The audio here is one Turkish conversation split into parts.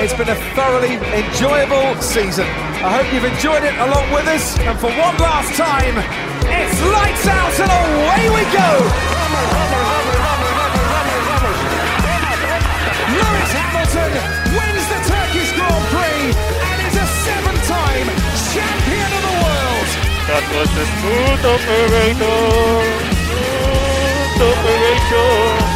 It's been a thoroughly enjoyable season. I hope you've enjoyed it along with us. And for one last time, it's lights out and away we go. Lewis Hamilton wins the Turkish Grand Prix and is a seven-time champion of the world. That was a smooth operator. Smooth operator.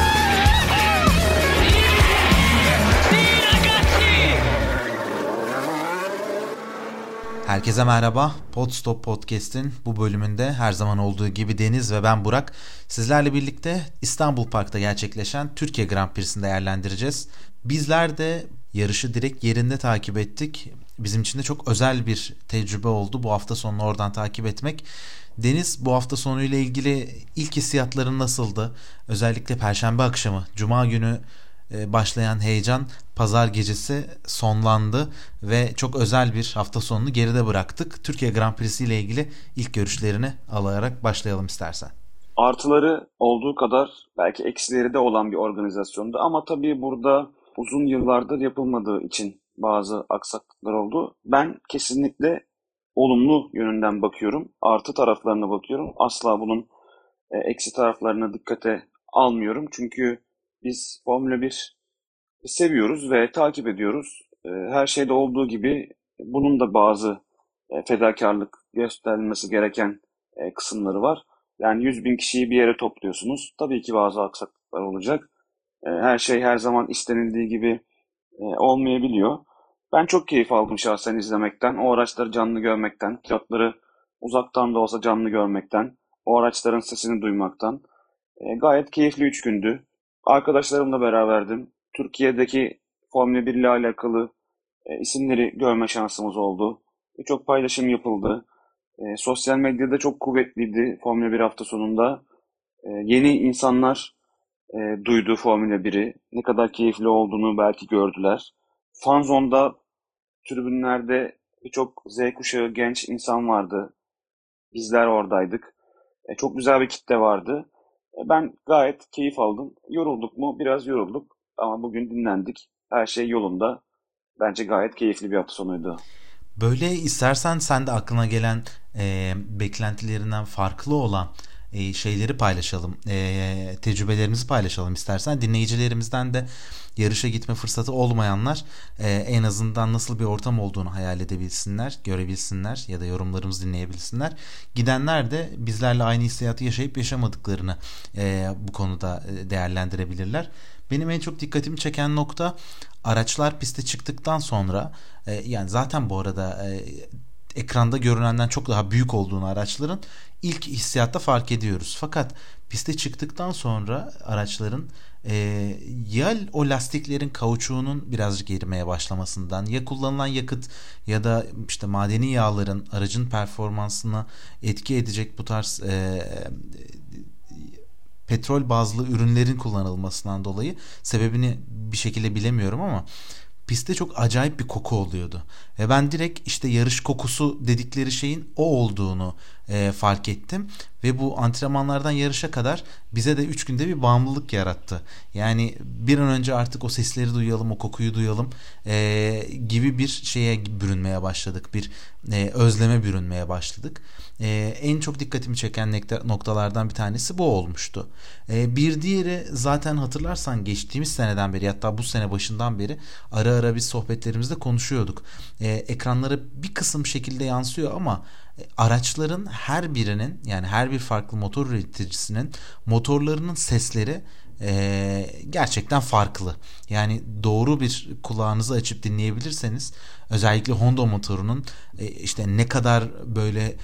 Herkese merhaba. Podstop Podcast'in bu bölümünde her zaman olduğu gibi Deniz ve ben Burak sizlerle birlikte İstanbul Park'ta gerçekleşen Türkiye Grand Prix'sini değerlendireceğiz. Bizler de yarışı direkt yerinde takip ettik. Bizim için de çok özel bir tecrübe oldu bu hafta sonunu oradan takip etmek. Deniz bu hafta sonu ile ilgili ilk hissiyatların nasıldı? Özellikle perşembe akşamı, cuma günü başlayan heyecan pazar gecesi sonlandı ve çok özel bir hafta sonunu geride bıraktık. Türkiye Grand Prix'si ile ilgili ilk görüşlerini alarak başlayalım istersen. Artıları olduğu kadar belki eksileri de olan bir organizasyondu ama tabii burada uzun yıllardır yapılmadığı için bazı aksaklıklar oldu. Ben kesinlikle olumlu yönünden bakıyorum. Artı taraflarına bakıyorum. Asla bunun e, eksi taraflarına dikkate almıyorum. Çünkü biz Formula 1 seviyoruz ve takip ediyoruz. Ee, her şeyde olduğu gibi bunun da bazı e, fedakarlık gösterilmesi gereken e, kısımları var. Yani 100 bin kişiyi bir yere topluyorsunuz. Tabii ki bazı aksaklıklar olacak. E, her şey her zaman istenildiği gibi olmayabiliyor. Ben çok keyif aldım şahsen izlemekten. O araçları canlı görmekten, pilotları uzaktan da olsa canlı görmekten, o araçların sesini duymaktan. Gayet keyifli üç gündü. Arkadaşlarımla beraberdim. Türkiye'deki Formula 1 ile alakalı e, isimleri görme şansımız oldu. Birçok paylaşım yapıldı. E, sosyal medyada çok kuvvetliydi Formula 1 hafta sonunda. E, yeni insanlar e, duydu Formula 1'i. Ne kadar keyifli olduğunu belki gördüler. Fanzone'da tribünlerde birçok Z kuşağı genç insan vardı. Bizler oradaydık. E, çok güzel bir kitle vardı. E, ben gayet keyif aldım. Yorulduk mu? Biraz yorulduk. Ama bugün dinlendik. Her şey yolunda. Bence gayet keyifli bir hafta sonuydu. Böyle istersen sen de aklına gelen e, beklentilerinden farklı olan e, şeyleri paylaşalım. E, tecrübelerimizi paylaşalım istersen. Dinleyicilerimizden de yarışa gitme fırsatı olmayanlar e, en azından nasıl bir ortam olduğunu hayal edebilsinler, görebilsinler ya da yorumlarımızı dinleyebilsinler. Gidenler de bizlerle aynı hissiyatı yaşayıp yaşamadıklarını bu konuda değerlendirebilirler. Benim en çok dikkatimi çeken nokta araçlar piste çıktıktan sonra yani zaten bu arada ekranda görünenden çok daha büyük olduğunu araçların ilk hissiyatta fark ediyoruz. Fakat piste çıktıktan sonra araçların e, ya o lastiklerin kauçuğunun birazcık erimeye başlamasından ya kullanılan yakıt ya da işte madeni yağların aracın performansına etki edecek bu tarz e, petrol bazlı ürünlerin kullanılmasından dolayı sebebini bir şekilde bilemiyorum ama pistte çok acayip bir koku oluyordu. Ve ben direkt işte yarış kokusu dedikleri şeyin o olduğunu e, fark ettim. Ve bu antrenmanlardan yarışa kadar bize de 3 günde bir bağımlılık yarattı. Yani bir an önce artık o sesleri duyalım, o kokuyu duyalım e, gibi bir şeye bürünmeye başladık. Bir e, özleme bürünmeye başladık. E, en çok dikkatimi çeken noktalardan bir tanesi bu olmuştu. E, bir diğeri zaten hatırlarsan geçtiğimiz seneden beri hatta bu sene başından beri ara ara biz sohbetlerimizde konuşuyorduk. E, ekranlara bir kısım şekilde yansıyor ama araçların her birinin yani her bir farklı motor üreticisinin motorlarının sesleri e, gerçekten farklı. Yani doğru bir kulağınızı açıp dinleyebilirseniz özellikle Honda motorunun e, işte ne kadar böyle e,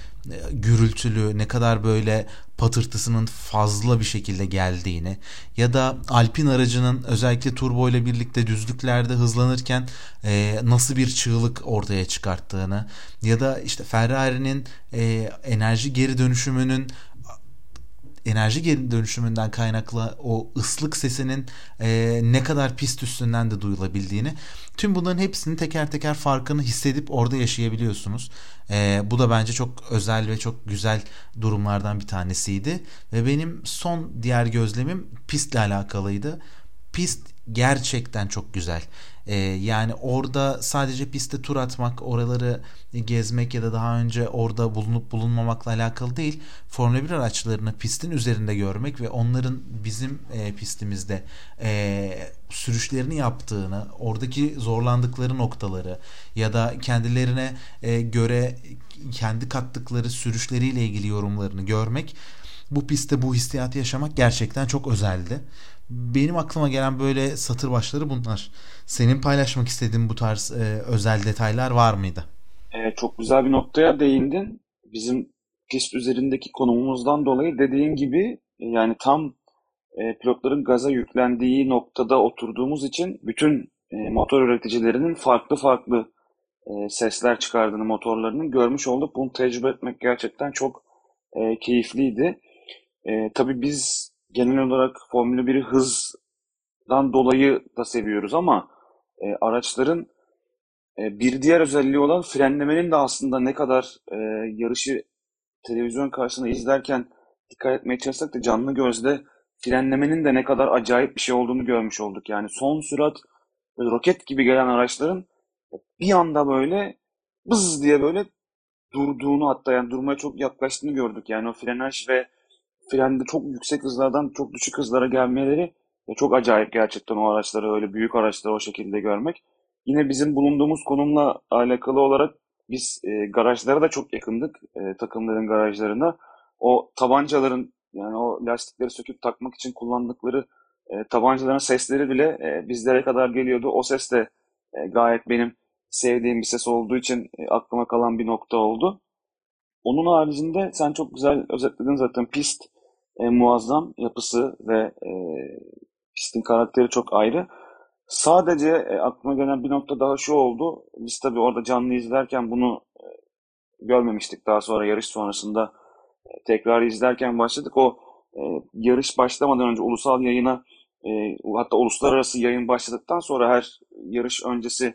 gürültülü, ne kadar böyle patırtısının fazla bir şekilde geldiğini ya da Alpin aracının özellikle turbo ile birlikte düzlüklerde hızlanırken e, nasıl bir çığlık ortaya çıkarttığını ya da işte Ferrari'nin e, enerji geri dönüşümünün enerji geri dönüşümünden kaynaklı o ıslık sesinin e, ne kadar pist üstünden de duyulabildiğini tüm bunların hepsini teker teker farkını hissedip orada yaşayabiliyorsunuz. E, bu da bence çok özel ve çok güzel durumlardan bir tanesiydi ve benim son diğer gözlemim pistle alakalıydı. pist gerçekten çok güzel. Ee, yani orada sadece pistte tur atmak, oraları gezmek ya da daha önce orada bulunup bulunmamakla alakalı değil. Formula 1 araçlarını pistin üzerinde görmek ve onların bizim e, pistimizde e, sürüşlerini yaptığını, oradaki zorlandıkları noktaları ya da kendilerine e, göre kendi kattıkları sürüşleriyle ilgili yorumlarını görmek bu pistte bu hissiyatı yaşamak gerçekten çok özeldi. Benim aklıma gelen böyle satır başları bunlar. Senin paylaşmak istediğin bu tarz e, özel detaylar var mıydı? Evet, çok güzel bir noktaya değindin. Bizim pist üzerindeki konumumuzdan dolayı dediğin gibi yani tam e, pilotların gaza yüklendiği noktada oturduğumuz için bütün e, motor üreticilerinin farklı farklı e, sesler çıkardığını motorlarının görmüş olduk. Bunu tecrübe etmek gerçekten çok e, keyifliydi. E, tabii biz genel olarak Formula 1'i hızdan dolayı da seviyoruz ama e, araçların e, bir diğer özelliği olan frenlemenin de aslında ne kadar e, yarışı televizyon karşısında izlerken dikkat etmeye çalışsak da canlı gözle frenlemenin de ne kadar acayip bir şey olduğunu görmüş olduk. Yani son sürat roket gibi gelen araçların bir anda böyle bız diye böyle durduğunu hatta yani durmaya çok yaklaştığını gördük. Yani o frenaj ve frende çok yüksek hızlardan çok düşük hızlara gelmeleri çok acayip gerçekten o araçları öyle büyük araçları o şekilde görmek. Yine bizim bulunduğumuz konumla alakalı olarak biz e, garajlara da çok yakındık e, takımların garajlarına. O tabancaların yani o lastikleri söküp takmak için kullandıkları e, tabancaların sesleri bile e, bizlere kadar geliyordu. O ses de e, gayet benim sevdiğim bir ses olduğu için e, aklıma kalan bir nokta oldu. Onun haricinde sen çok güzel özetledin zaten pist e, muazzam yapısı ve e, pistin karakteri çok ayrı. Sadece e, aklıma gelen bir nokta daha şu oldu. Biz tabii orada canlı izlerken bunu e, görmemiştik. Daha sonra yarış sonrasında e, tekrar izlerken başladık. O e, yarış başlamadan önce ulusal yayına e, hatta uluslararası yayın başladıktan sonra her yarış öncesi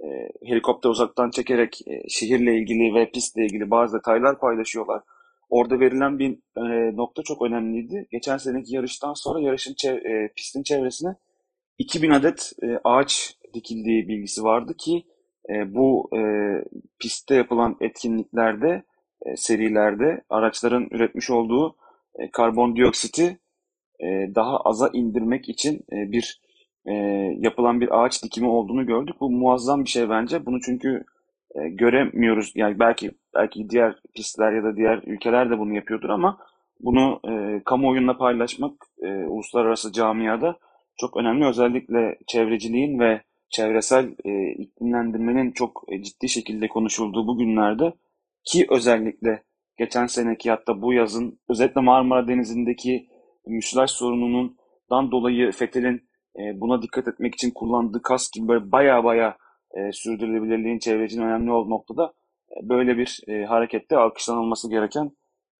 e, helikopter uzaktan çekerek e, şehirle ilgili ve pistle ilgili bazı detaylar paylaşıyorlar. Orada verilen bir e, nokta çok önemliydi. Geçen seneki yarıştan sonra yarışın çev e, pistin çevresine 2000 adet e, ağaç dikildiği bilgisi vardı ki e, bu e, pistte yapılan etkinliklerde, e, serilerde araçların üretmiş olduğu e, karbondioksiti e, daha aza indirmek için e, bir e, yapılan bir ağaç dikimi olduğunu gördük. Bu muazzam bir şey bence. Bunu çünkü e, göremiyoruz. Yani belki belki diğer pistler ya da diğer ülkeler de bunu yapıyordur ama bunu e, kamuoyunda paylaşmak e, uluslararası camiada çok önemli. Özellikle çevreciliğin ve çevresel e, iklimlendirmenin çok e, ciddi şekilde konuşulduğu bu günlerde ki özellikle geçen seneki hatta bu yazın özellikle Marmara Denizi'ndeki müsilaj sorunundan dolayı Fethel'in e, buna dikkat etmek için kullandığı kask gibi böyle baya baya e, sürdürülebilirliğin çevrecinin önemli olduğu noktada böyle bir e, harekette alkışlanılması gereken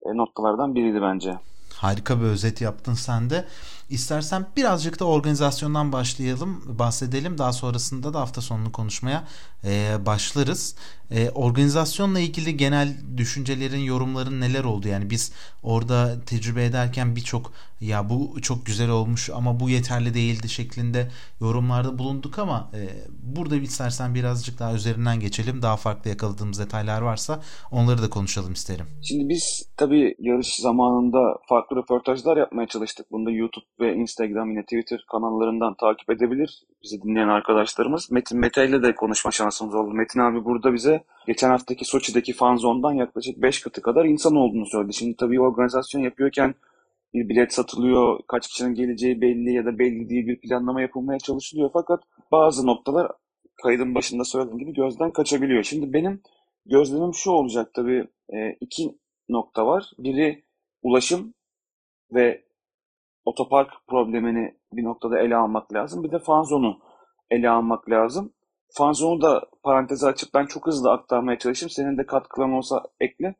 e, noktalardan biriydi bence. Harika bir özet yaptın sen de. İstersen birazcık da organizasyondan başlayalım, bahsedelim. Daha sonrasında da hafta sonunu konuşmaya e, başlarız. E, organizasyonla ilgili genel düşüncelerin, yorumların neler oldu? Yani biz orada tecrübe ederken birçok ya bu çok güzel olmuş ama bu yeterli değildi şeklinde yorumlarda bulunduk ama e, burada istersen birazcık daha üzerinden geçelim. Daha farklı yakaladığımız detaylar varsa onları da konuşalım isterim. Şimdi biz tabii yarış zamanında farklı röportajlar yapmaya çalıştık. Bunda YouTube ve Instagram yine Twitter kanallarından takip edebilir bizi dinleyen arkadaşlarımız. Metin Mete ile de konuşma şansımız oldu. Metin abi burada bize geçen haftaki Soçi'deki fanzondan yaklaşık 5 katı kadar insan olduğunu söyledi. Şimdi tabii organizasyon yapıyorken bir bilet satılıyor, kaç kişinin geleceği belli ya da belli değil bir planlama yapılmaya çalışılıyor. Fakat bazı noktalar kaydın başında söylediğim gibi gözden kaçabiliyor. Şimdi benim gözlemim şu olacak tabii e, iki nokta var. Biri ulaşım ve otopark problemini bir noktada ele almak lazım. Bir de fanzonu ele almak lazım. Fanzonu da paranteze açıp ben çok hızlı aktarmaya çalışayım. Senin de katkılan olsa ekle.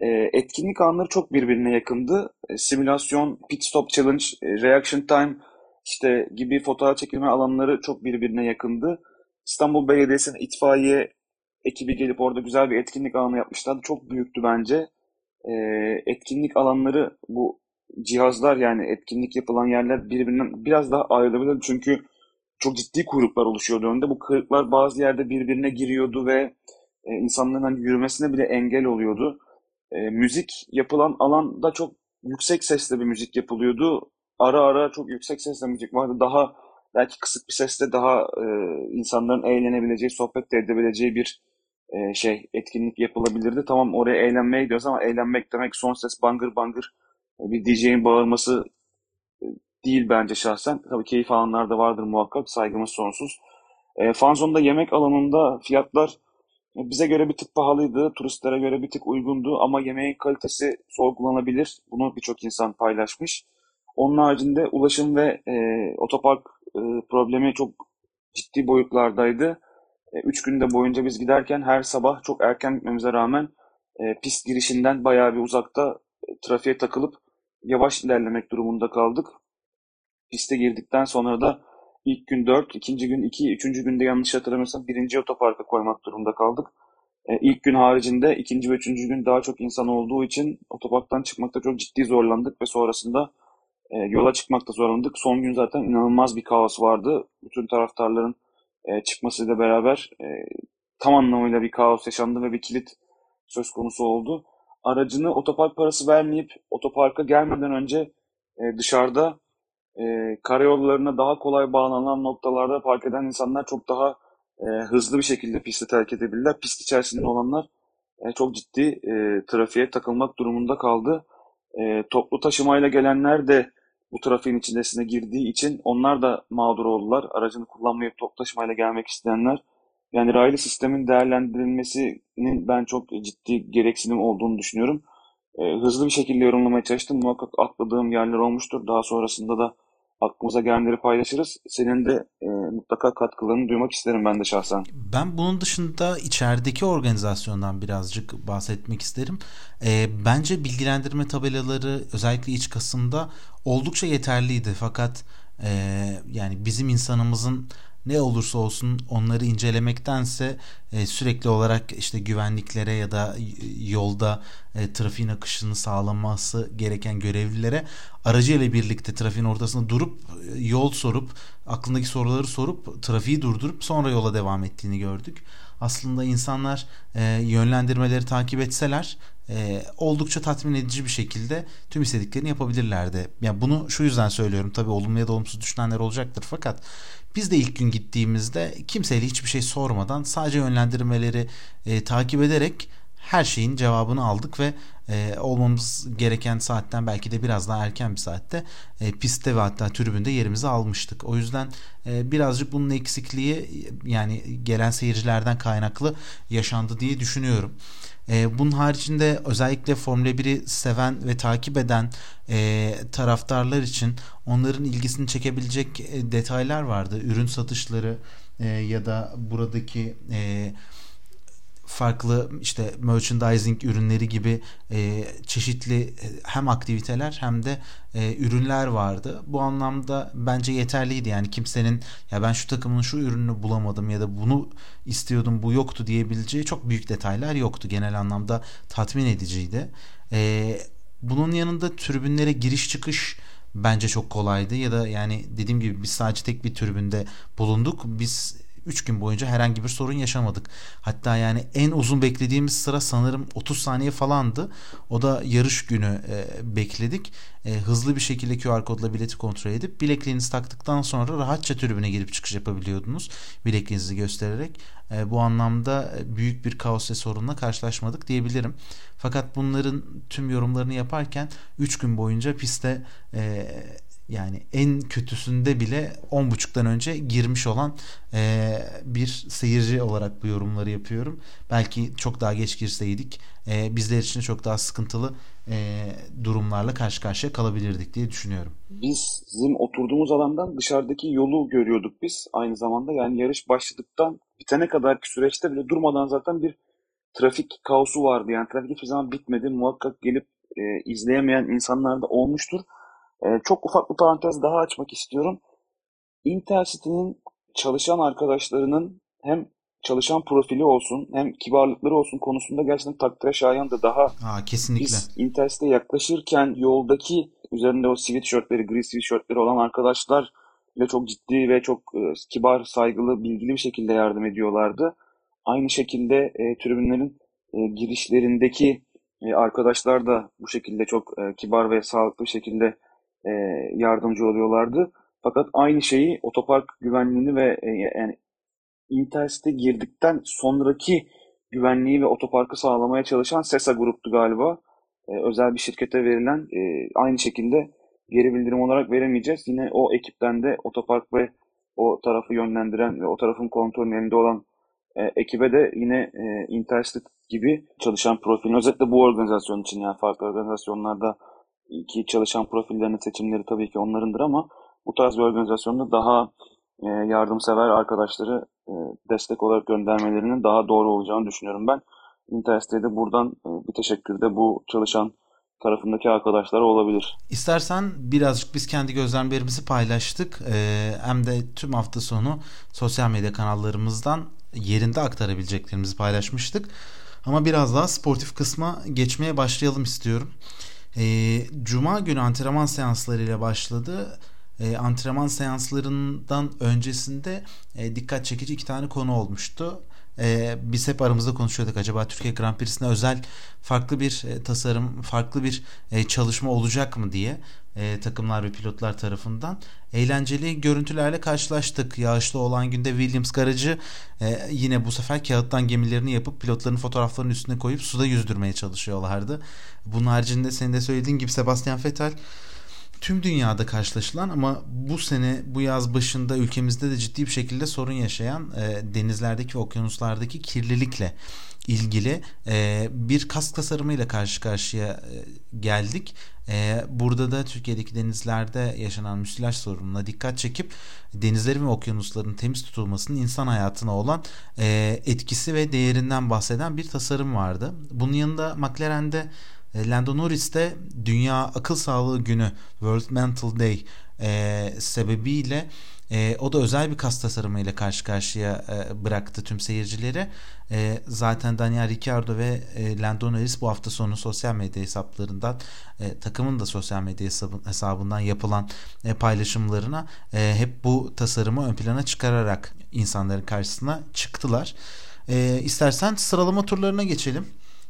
E, etkinlik anları çok birbirine yakındı. E, simülasyon, pit stop challenge, e, reaction time işte gibi fotoğraf çekilme alanları çok birbirine yakındı. İstanbul Belediyesi'nin itfaiye ekibi gelip orada güzel bir etkinlik alanı yapmışlardı. Çok büyüktü bence. E, etkinlik alanları bu cihazlar yani etkinlik yapılan yerler birbirinden biraz daha ayrılabilir. Çünkü çok ciddi kuyruklar oluşuyordu önde. Bu kuyruklar bazı yerde birbirine giriyordu ve e, insanların hani yürümesine bile engel oluyordu. E, müzik yapılan alanda çok yüksek sesle bir müzik yapılıyordu. Ara ara çok yüksek sesle müzik vardı. Daha belki kısık bir sesle daha e, insanların eğlenebileceği, sohbet edebileceği bir e, şey etkinlik yapılabilirdi. Tamam oraya eğlenmeye gidiyoruz ama eğlenmek demek son ses bangır bangır bir DJ'in bağırması e, değil bence şahsen. Tabii keyif alanlar da vardır muhakkak. Saygımız sonsuz. E, Fanzone'da yemek alanında fiyatlar e, bize göre bir tık pahalıydı. Turistlere göre bir tık uygundu ama yemeğin kalitesi sorgulanabilir. Bunu birçok insan paylaşmış. Onun haricinde ulaşım ve e, otopark e, problemi çok ciddi boyutlardaydı. E, üç günde boyunca biz giderken her sabah çok erken gitmemize rağmen e, pist girişinden bayağı bir uzakta e, trafiğe takılıp yavaş ilerlemek durumunda kaldık. Piste girdikten sonra da ilk gün 4, ikinci gün 2, üçüncü günde yanlış hatırlamıyorsam birinci otoparka koymak durumunda kaldık. E, ilk gün haricinde ikinci ve üçüncü gün daha çok insan olduğu için otoparktan çıkmakta çok ciddi zorlandık ve sonrasında e, yola çıkmakta zorlandık. Son gün zaten inanılmaz bir kaos vardı. Bütün taraftarların e, çıkmasıyla beraber e, tam anlamıyla bir kaos yaşandı ve bir kilit söz konusu oldu. Aracını otopark parası vermeyip otoparka gelmeden önce e, dışarıda e, karayollarına daha kolay bağlanan noktalarda park eden insanlar çok daha e, hızlı bir şekilde pisti terk edebilirler. Pist içerisinde olanlar e, çok ciddi e, trafiğe takılmak durumunda kaldı. E, toplu taşımayla gelenler de bu trafiğin içindesine girdiği için onlar da mağdur oldular. Aracını kullanmayıp toplu taşımayla gelmek isteyenler. Yani raylı sistemin değerlendirilmesinin ben çok ciddi gereksinim olduğunu düşünüyorum. E, hızlı bir şekilde yorumlamaya çalıştım. Muhakkak atladığım yerler olmuştur. Daha sonrasında da aklımıza gelenleri paylaşırız. Senin de e, mutlaka katkılarını duymak isterim ben de şahsen. Ben bunun dışında içerideki organizasyondan birazcık bahsetmek isterim. E, bence bilgilendirme tabelaları özellikle iç Kasım'da oldukça yeterliydi. Fakat e, yani bizim insanımızın ne olursa olsun onları incelemektense e, sürekli olarak işte güvenliklere ya da yolda e, trafiğin akışını sağlaması gereken görevlilere aracıyla birlikte trafiğin ortasında durup e, yol sorup aklındaki soruları sorup trafiği durdurup sonra yola devam ettiğini gördük. Aslında insanlar e, yönlendirmeleri takip etseler e, oldukça tatmin edici bir şekilde tüm istediklerini yapabilirlerdi. Yani bunu şu yüzden söylüyorum. Tabii olumlu ya da olumsuz düşünenler olacaktır fakat biz de ilk gün gittiğimizde kimseyle hiçbir şey sormadan sadece yönlendirmeleri e, takip ederek her şeyin cevabını aldık ve e, olmamız gereken saatten belki de biraz daha erken bir saatte e, pistte ve hatta tribünde yerimizi almıştık. O yüzden e, birazcık bunun eksikliği yani gelen seyircilerden kaynaklı yaşandı diye düşünüyorum. E, bunun haricinde özellikle Formula 1'i seven ve takip eden e, taraftarlar için onların ilgisini çekebilecek e, detaylar vardı. Ürün satışları ya da buradaki farklı işte merchandising ürünleri gibi e, çeşitli e, hem aktiviteler hem de e, ürünler vardı. Bu anlamda bence yeterliydi. Yani kimsenin ya ben şu takımın şu ürününü bulamadım ya da bunu istiyordum bu yoktu diyebileceği çok büyük detaylar yoktu. Genel anlamda tatmin ediciydi. E, bunun yanında tribünlere giriş çıkış bence çok kolaydı ya da yani dediğim gibi biz sadece tek bir tribünde bulunduk. Biz 3 gün boyunca herhangi bir sorun yaşamadık. Hatta yani en uzun beklediğimiz sıra sanırım 30 saniye falandı. O da yarış günü e, bekledik. E, hızlı bir şekilde QR kodla bileti kontrol edip bilekliğinizi taktıktan sonra rahatça tribüne girip çıkış yapabiliyordunuz. Bilekliğinizi göstererek. E, bu anlamda büyük bir kaos ve sorunla karşılaşmadık diyebilirim. Fakat bunların tüm yorumlarını yaparken 3 gün boyunca piste e, yani en kötüsünde bile 10.30'dan önce girmiş olan e, bir seyirci olarak bu yorumları yapıyorum. Belki çok daha geç girseydik e, bizler için çok daha sıkıntılı e, durumlarla karşı karşıya kalabilirdik diye düşünüyorum. Biz bizim oturduğumuz alandan dışarıdaki yolu görüyorduk biz aynı zamanda. Yani yarış başladıktan bitene kadar süreçte bile durmadan zaten bir trafik kaosu vardı. Yani trafik hiçbir zaman bitmedi. Muhakkak gelip e, izleyemeyen insanlar da olmuştur. E, çok ufak bir parantez daha açmak istiyorum. Intercity'nin çalışan arkadaşlarının hem çalışan profili olsun hem kibarlıkları olsun konusunda gerçekten takdire şayandı. Daha Aa, kesinlikle. biz Intercity'ye yaklaşırken yoldaki üzerinde o sweatshirtleri, gri sweatshirtleri olan arkadaşlar ile çok ciddi ve çok e, kibar, saygılı, bilgili bir şekilde yardım ediyorlardı. Aynı şekilde e, tribünlerin e, girişlerindeki e, arkadaşlar da bu şekilde çok e, kibar ve sağlıklı bir şekilde e, yardımcı oluyorlardı. Fakat aynı şeyi otopark güvenliğini ve e, yani Intercity girdikten sonraki güvenliği ve otoparkı sağlamaya çalışan SESA gruptu galiba. E, özel bir şirkete verilen e, aynı şekilde geri bildirim olarak veremeyeceğiz. Yine o ekipten de otopark ve o tarafı yönlendiren ve o tarafın kontrolünün elinde olan e, ekibe de yine e, Intercity gibi çalışan profil. Özellikle bu organizasyon için yani farklı organizasyonlarda ki çalışan profillerinin seçimleri tabii ki onlarındır ama bu tarz bir organizasyonda daha e, yardımsever arkadaşları e, destek olarak göndermelerinin daha doğru olacağını düşünüyorum ben. Intercity'de buradan e, bir teşekkür de bu çalışan tarafındaki arkadaşlara olabilir. İstersen birazcık biz kendi gözlemlerimizi paylaştık. Hem de tüm hafta sonu sosyal medya kanallarımızdan yerinde aktarabileceklerimizi paylaşmıştık. Ama biraz daha sportif kısma geçmeye başlayalım istiyorum. Ee, Cuma günü antrenman seanslarıyla başladı. Ee, antrenman seanslarından öncesinde e, dikkat çekici iki tane konu olmuştu e, biz hep aramızda konuşuyorduk acaba Türkiye Grand Prix'sine özel farklı bir e, tasarım, farklı bir e, çalışma olacak mı diye e, takımlar ve pilotlar tarafından eğlenceli görüntülerle karşılaştık. Yağışlı olan günde Williams garajı e, yine bu sefer kağıttan gemilerini yapıp pilotların fotoğraflarının üstüne koyup suda yüzdürmeye çalışıyorlardı. Bunun haricinde senin de söylediğin gibi Sebastian Vettel tüm dünyada karşılaşılan ama bu sene bu yaz başında ülkemizde de ciddi bir şekilde sorun yaşayan e, denizlerdeki ve okyanuslardaki kirlilikle ilgili e, bir kask tasarımıyla karşı karşıya e, geldik. E, burada da Türkiye'deki denizlerde yaşanan müsilaj sorununa dikkat çekip denizlerin ve okyanusların temiz tutulmasının insan hayatına olan e, etkisi ve değerinden bahseden bir tasarım vardı. Bunun yanında McLaren'de Lando Norris de Dünya Akıl Sağlığı Günü World Mental Day e, sebebiyle e, o da özel bir kas tasarımıyla karşı karşıya e, bıraktı tüm seyircileri. E, zaten Daniel Ricciardo ve e, Lando Norris bu hafta sonu sosyal medya hesaplarından e, takımın da sosyal medya hesabı, hesabından yapılan e, paylaşımlarına e, hep bu tasarımı ön plana çıkararak insanların karşısına çıktılar. E, istersen sıralama turlarına geçelim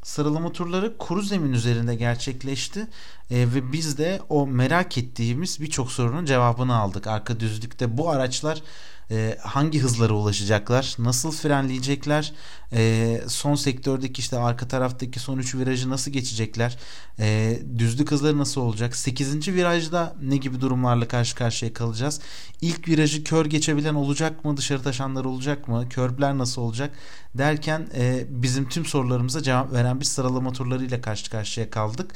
sıralama turları kuru zemin üzerinde gerçekleşti e, ve biz de o merak ettiğimiz birçok sorunun cevabını aldık. Arka düzlükte bu araçlar e, hangi hızlara ulaşacaklar, nasıl frenleyecekler, e, son sektördeki işte arka taraftaki son 3 virajı nasıl geçecekler, e, düzlük hızları nasıl olacak, 8. virajda ne gibi durumlarla karşı karşıya kalacağız, ilk virajı kör geçebilen olacak mı, dışarı taşanlar olacak mı, körbler nasıl olacak? Derken e, bizim tüm sorularımıza cevap veren bir sıralama turlarıyla karşı karşıya kaldık.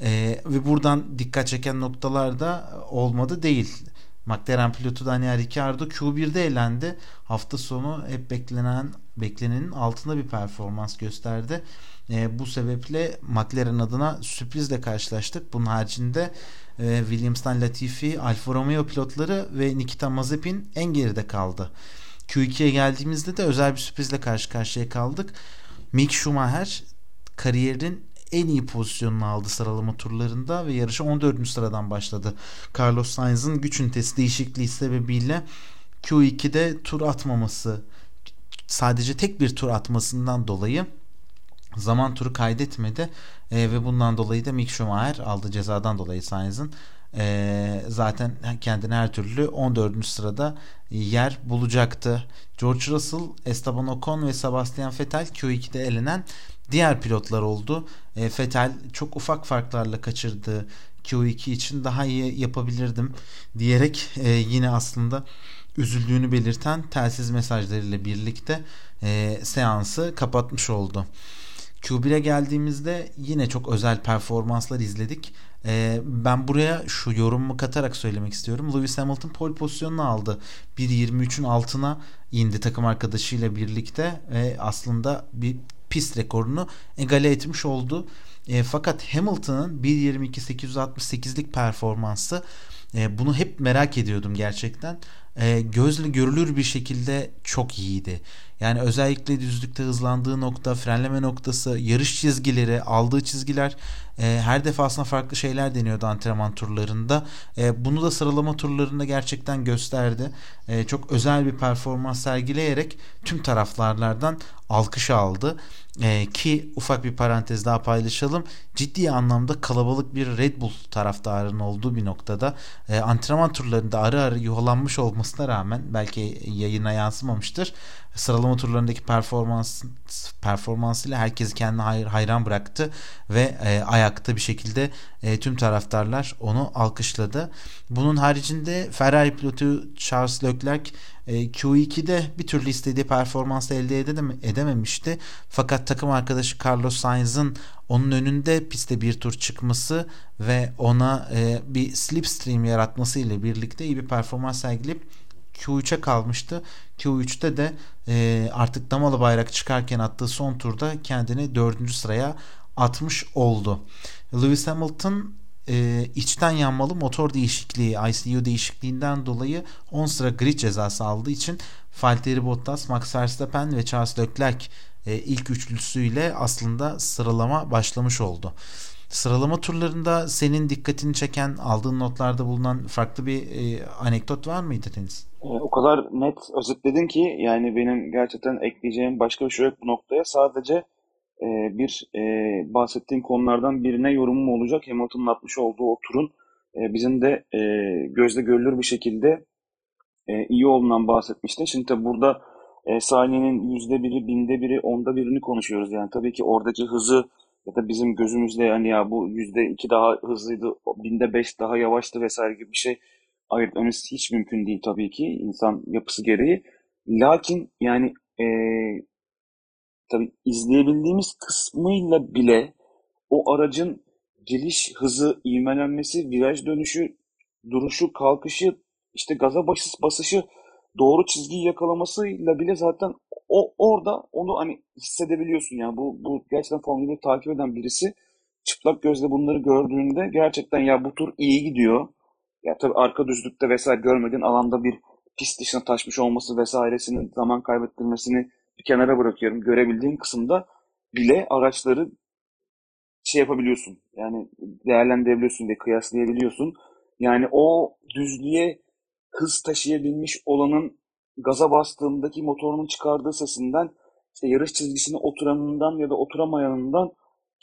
E, ve buradan dikkat çeken noktalar da olmadı değil. McLaren pilotu Daniel Ricciardo Q1'de elendi. Hafta sonu hep beklenen beklenenin altında bir performans gösterdi. E, bu sebeple McLaren adına sürprizle karşılaştık. Bunun haricinde e, Williams'tan Latifi, Alfa Romeo pilotları ve Nikita Mazepin en geride kaldı. Q2'ye geldiğimizde de özel bir sürprizle karşı karşıya kaldık. Mick Schumacher kariyerin en iyi pozisyonunu aldı sıralama turlarında ve yarışa 14. sıradan başladı. Carlos Sainz'ın güç ünitesi değişikliği sebebiyle Q2'de tur atmaması sadece tek bir tur atmasından dolayı zaman turu kaydetmedi e, ve bundan dolayı da Mick Schumacher aldı cezadan dolayı Sainz'ın e, zaten kendine her türlü 14. sırada yer bulacaktı. George Russell, Esteban Ocon ve Sebastian Vettel Q2'de elenen diğer pilotlar oldu. E, Vettel çok ufak farklarla kaçırdı Q2 için daha iyi yapabilirdim diyerek e, yine aslında üzüldüğünü belirten telsiz mesajlarıyla birlikte e, seansı kapatmış oldu. Q1'e geldiğimizde yine çok özel performanslar izledik. Ee, ben buraya şu yorumumu katarak söylemek istiyorum. Lewis Hamilton pole pozisyonunu aldı. 1.23'ün altına indi takım arkadaşıyla birlikte ve aslında bir pist rekorunu egale etmiş oldu. E, fakat Hamilton'ın 1.22.868'lik performansı e, bunu hep merak ediyordum gerçekten. E, gözle görülür bir şekilde çok iyiydi. Yani özellikle düzlükte hızlandığı nokta, frenleme noktası, yarış çizgileri, aldığı çizgiler E, her defasında farklı şeyler deniyordu antrenman turlarında. E, bunu da sıralama turlarında gerçekten gösterdi. E, çok özel bir performans sergileyerek tüm taraflarlardan alkış aldı. E, ki ufak bir parantez daha paylaşalım. Ciddi anlamda kalabalık bir Red Bull taraftarının olduğu bir noktada e, antrenman turlarında ara ara yuhalanmış olmasına rağmen belki yayına yansımamıştır. Sıralama turlarındaki performans performansıyla herkesi kendine hayran bıraktı ve e, ayakta bir şekilde e, tüm taraftarlar onu alkışladı. Bunun haricinde Ferrari pilotu Charles Leclerc Q2'de bir türlü istediği performansı elde edememişti. Fakat takım arkadaşı Carlos Sainz'ın onun önünde piste bir tur çıkması ve ona e, bir slipstream yaratması ile birlikte iyi bir performans sergileyip Q3'e kalmıştı. Q3'te de e, artık damalı bayrak çıkarken attığı son turda kendini dördüncü sıraya atmış oldu. Lewis Hamilton e, içten yanmalı motor değişikliği ICU değişikliğinden dolayı 10 sıra grid cezası aldığı için Valtteri Bottas, Max Verstappen ve Charles Leclerc e, ilk üçlüsüyle aslında sıralama başlamış oldu. Sıralama turlarında senin dikkatini çeken, aldığın notlarda bulunan farklı bir e, anekdot var mıydı Deniz? E, o kadar net özetledin ki yani benim gerçekten ekleyeceğim başka bir şey yok bu noktaya. Sadece e, bir e, bahsettiğim konulardan birine yorumum olacak. Hamilton'ın atmış olduğu o turun e, bizim de e, gözle görülür bir şekilde e, iyi olduğundan bahsetmiştin. Şimdi tabi burada e, saniyenin yüzde biri, binde biri, onda birini konuşuyoruz. Yani tabii ki oradaki hızı ya da bizim gözümüzde yani ya bu yüzde iki daha hızlıydı, binde beş daha yavaştı vesaire gibi bir şey ayırt hiç mümkün değil tabii ki insan yapısı gereği. Lakin yani e, tabii izleyebildiğimiz kısmıyla bile o aracın geliş hızı, ivmelenmesi, viraj dönüşü, duruşu, kalkışı, işte gaza basış, basışı, doğru çizgiyi yakalamasıyla bile zaten o orada onu hani hissedebiliyorsun yani bu bu gerçekten Formula 1 takip eden birisi çıplak gözle bunları gördüğünde gerçekten ya bu tur iyi gidiyor. Ya tabii arka düzlükte vesaire görmediğin alanda bir pist dışına taşmış olması vesairesinin zaman kaybettirmesini kenara bırakıyorum. Görebildiğin kısımda bile araçları şey yapabiliyorsun. Yani değerlendirebiliyorsun ve kıyaslayabiliyorsun. Yani o düzlüğe hız taşıyabilmiş olanın gaza bastığındaki motorunun çıkardığı sesinden işte yarış çizgisine oturanından ya da oturamayanından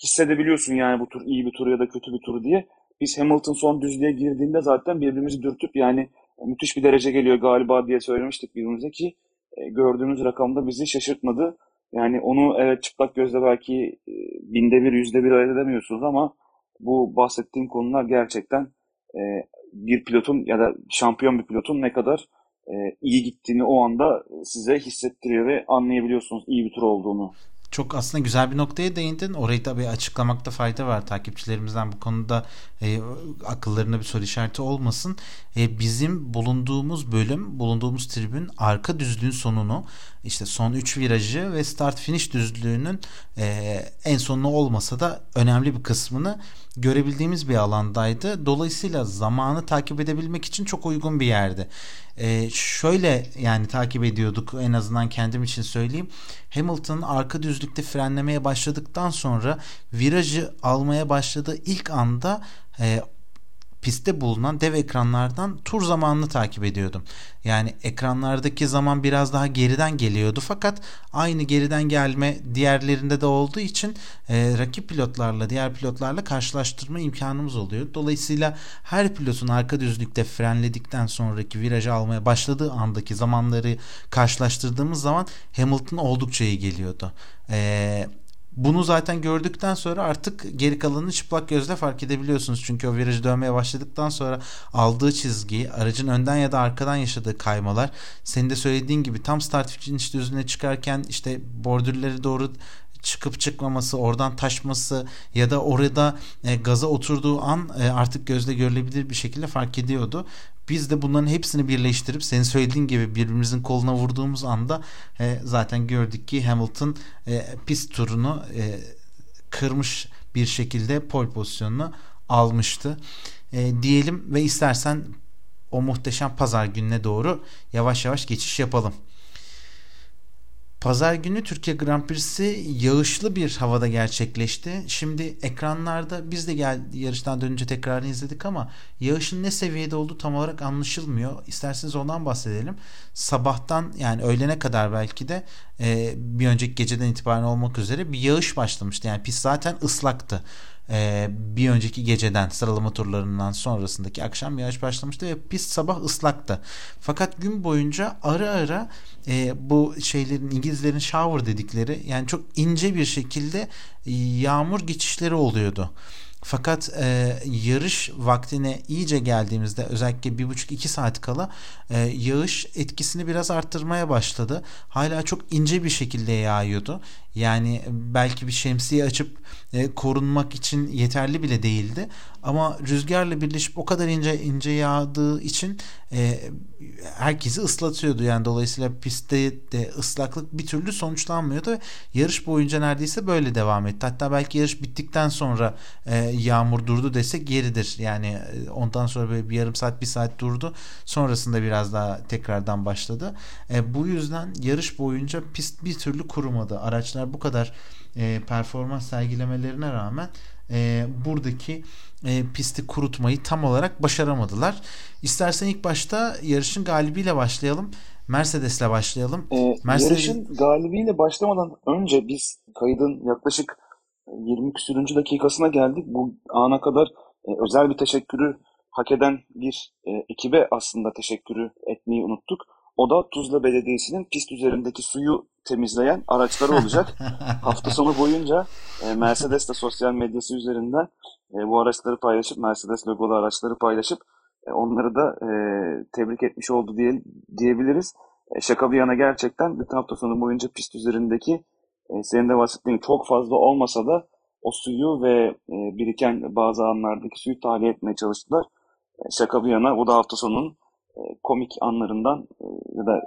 hissedebiliyorsun yani bu tur iyi bir tur ya da kötü bir tur diye. Biz Hamilton son düzlüğe girdiğinde zaten birbirimizi dürtüp yani müthiş bir derece geliyor galiba diye söylemiştik birbirimize ki e, gördüğümüz rakamda bizi şaşırtmadı. Yani onu evet çıplak gözle belki e, binde bir, yüzde bir ayırt edemiyorsunuz ama bu bahsettiğim konular gerçekten e, bir pilotun ya da şampiyon bir pilotun ne kadar iyi gittiğini o anda size hissettiriyor ve anlayabiliyorsunuz iyi bir tur olduğunu çok aslında güzel bir noktaya değindin. Orayı da bir açıklamakta fayda var. Takipçilerimizden bu konuda e, akıllarına bir soru işareti olmasın. E, bizim bulunduğumuz bölüm, bulunduğumuz tribün arka düzlüğün sonunu işte son 3 virajı ve start finish düzlüğünün e, en sonunu olmasa da önemli bir kısmını görebildiğimiz bir alandaydı. Dolayısıyla zamanı takip edebilmek için çok uygun bir yerdi. Ee, şöyle yani takip ediyorduk en azından kendim için söyleyeyim. Hamilton arka düzlükte frenlemeye başladıktan sonra virajı almaya başladığı ilk anda e, pistte bulunan dev ekranlardan tur zamanını takip ediyordum. Yani ekranlardaki zaman biraz daha geriden geliyordu fakat aynı geriden gelme diğerlerinde de olduğu için e, rakip pilotlarla diğer pilotlarla karşılaştırma imkanımız oluyor. Dolayısıyla her pilotun arka düzlükte frenledikten sonraki virajı almaya başladığı andaki zamanları karşılaştırdığımız zaman Hamilton oldukça iyi geliyordu. Eee bunu zaten gördükten sonra artık geri kalanını çıplak gözle fark edebiliyorsunuz. Çünkü o virajı dönmeye başladıktan sonra aldığı çizgi, aracın önden ya da arkadan yaşadığı kaymalar, senin de söylediğin gibi tam start finish düzlüğüne çıkarken işte bordürleri doğru çıkıp çıkmaması, oradan taşması ya da orada e, gaza oturduğu an e, artık gözle görülebilir bir şekilde fark ediyordu. Biz de bunların hepsini birleştirip senin söylediğin gibi birbirimizin koluna vurduğumuz anda e, zaten gördük ki Hamilton e, pist turunu e, kırmış bir şekilde pole pozisyonunu almıştı. E, diyelim ve istersen o muhteşem pazar gününe doğru yavaş yavaş geçiş yapalım. Pazar günü Türkiye Grand Prix'si yağışlı bir havada gerçekleşti. Şimdi ekranlarda biz de gel yarıştan dönünce tekrarını izledik ama yağışın ne seviyede olduğu tam olarak anlaşılmıyor. İsterseniz ondan bahsedelim. Sabahtan yani öğlene kadar belki de e, bir önceki geceden itibaren olmak üzere bir yağış başlamıştı. Yani pist zaten ıslaktı e, bir önceki geceden sıralama turlarından sonrasındaki akşam yağış başlamıştı ve pist sabah ıslaktı. Fakat gün boyunca ara ara e, bu şeylerin İngilizlerin shower dedikleri yani çok ince bir şekilde yağmur geçişleri oluyordu. Fakat e, yarış vaktine iyice geldiğimizde özellikle bir buçuk iki saat kala e, yağış etkisini biraz arttırmaya başladı. Hala çok ince bir şekilde yağıyordu. Yani belki bir şemsiye açıp e, korunmak için yeterli bile değildi. Ama rüzgarla birleşip o kadar ince ince yağdığı için e, herkesi ıslatıyordu. Yani dolayısıyla pistte de ıslaklık bir türlü sonuçlanmıyordu. Yarış boyunca neredeyse böyle devam etti. Hatta belki yarış bittikten sonra e, yağmur durdu desek yeridir. Yani e, ondan sonra böyle bir yarım saat bir saat durdu. Sonrasında biraz daha tekrardan başladı. E, bu yüzden yarış boyunca pist bir türlü kurumadı. Araçlar bu kadar e, performans sergilemelerine rağmen e, buradaki e, pisti kurutmayı tam olarak başaramadılar. İstersen ilk başta yarışın galibiyle başlayalım. Mercedes'le başlayalım. E, Mercedes... Yarışın galibiyle başlamadan önce biz kaydın yaklaşık 20 küsürüncü dakikasına geldik. Bu ana kadar e, özel bir teşekkürü hak eden bir e, ekibe aslında teşekkürü etmeyi unuttuk. O da Tuzla Belediyesi'nin pist üzerindeki suyu temizleyen araçları olacak. Hafta sonu boyunca e, Mercedes de sosyal medyası üzerinden e, bu araçları paylaşıp, Mercedes logolu araçları paylaşıp e, onları da e, tebrik etmiş oldu diye, diyebiliriz. E, şaka bir yana gerçekten bütün hafta sonu boyunca pist üzerindeki e, senin de bahsettiğin çok fazla olmasa da o suyu ve e, biriken bazı anlardaki suyu tahliye etmeye çalıştılar. E, şaka bir yana bu da hafta sonunun komik anlarından e, ya da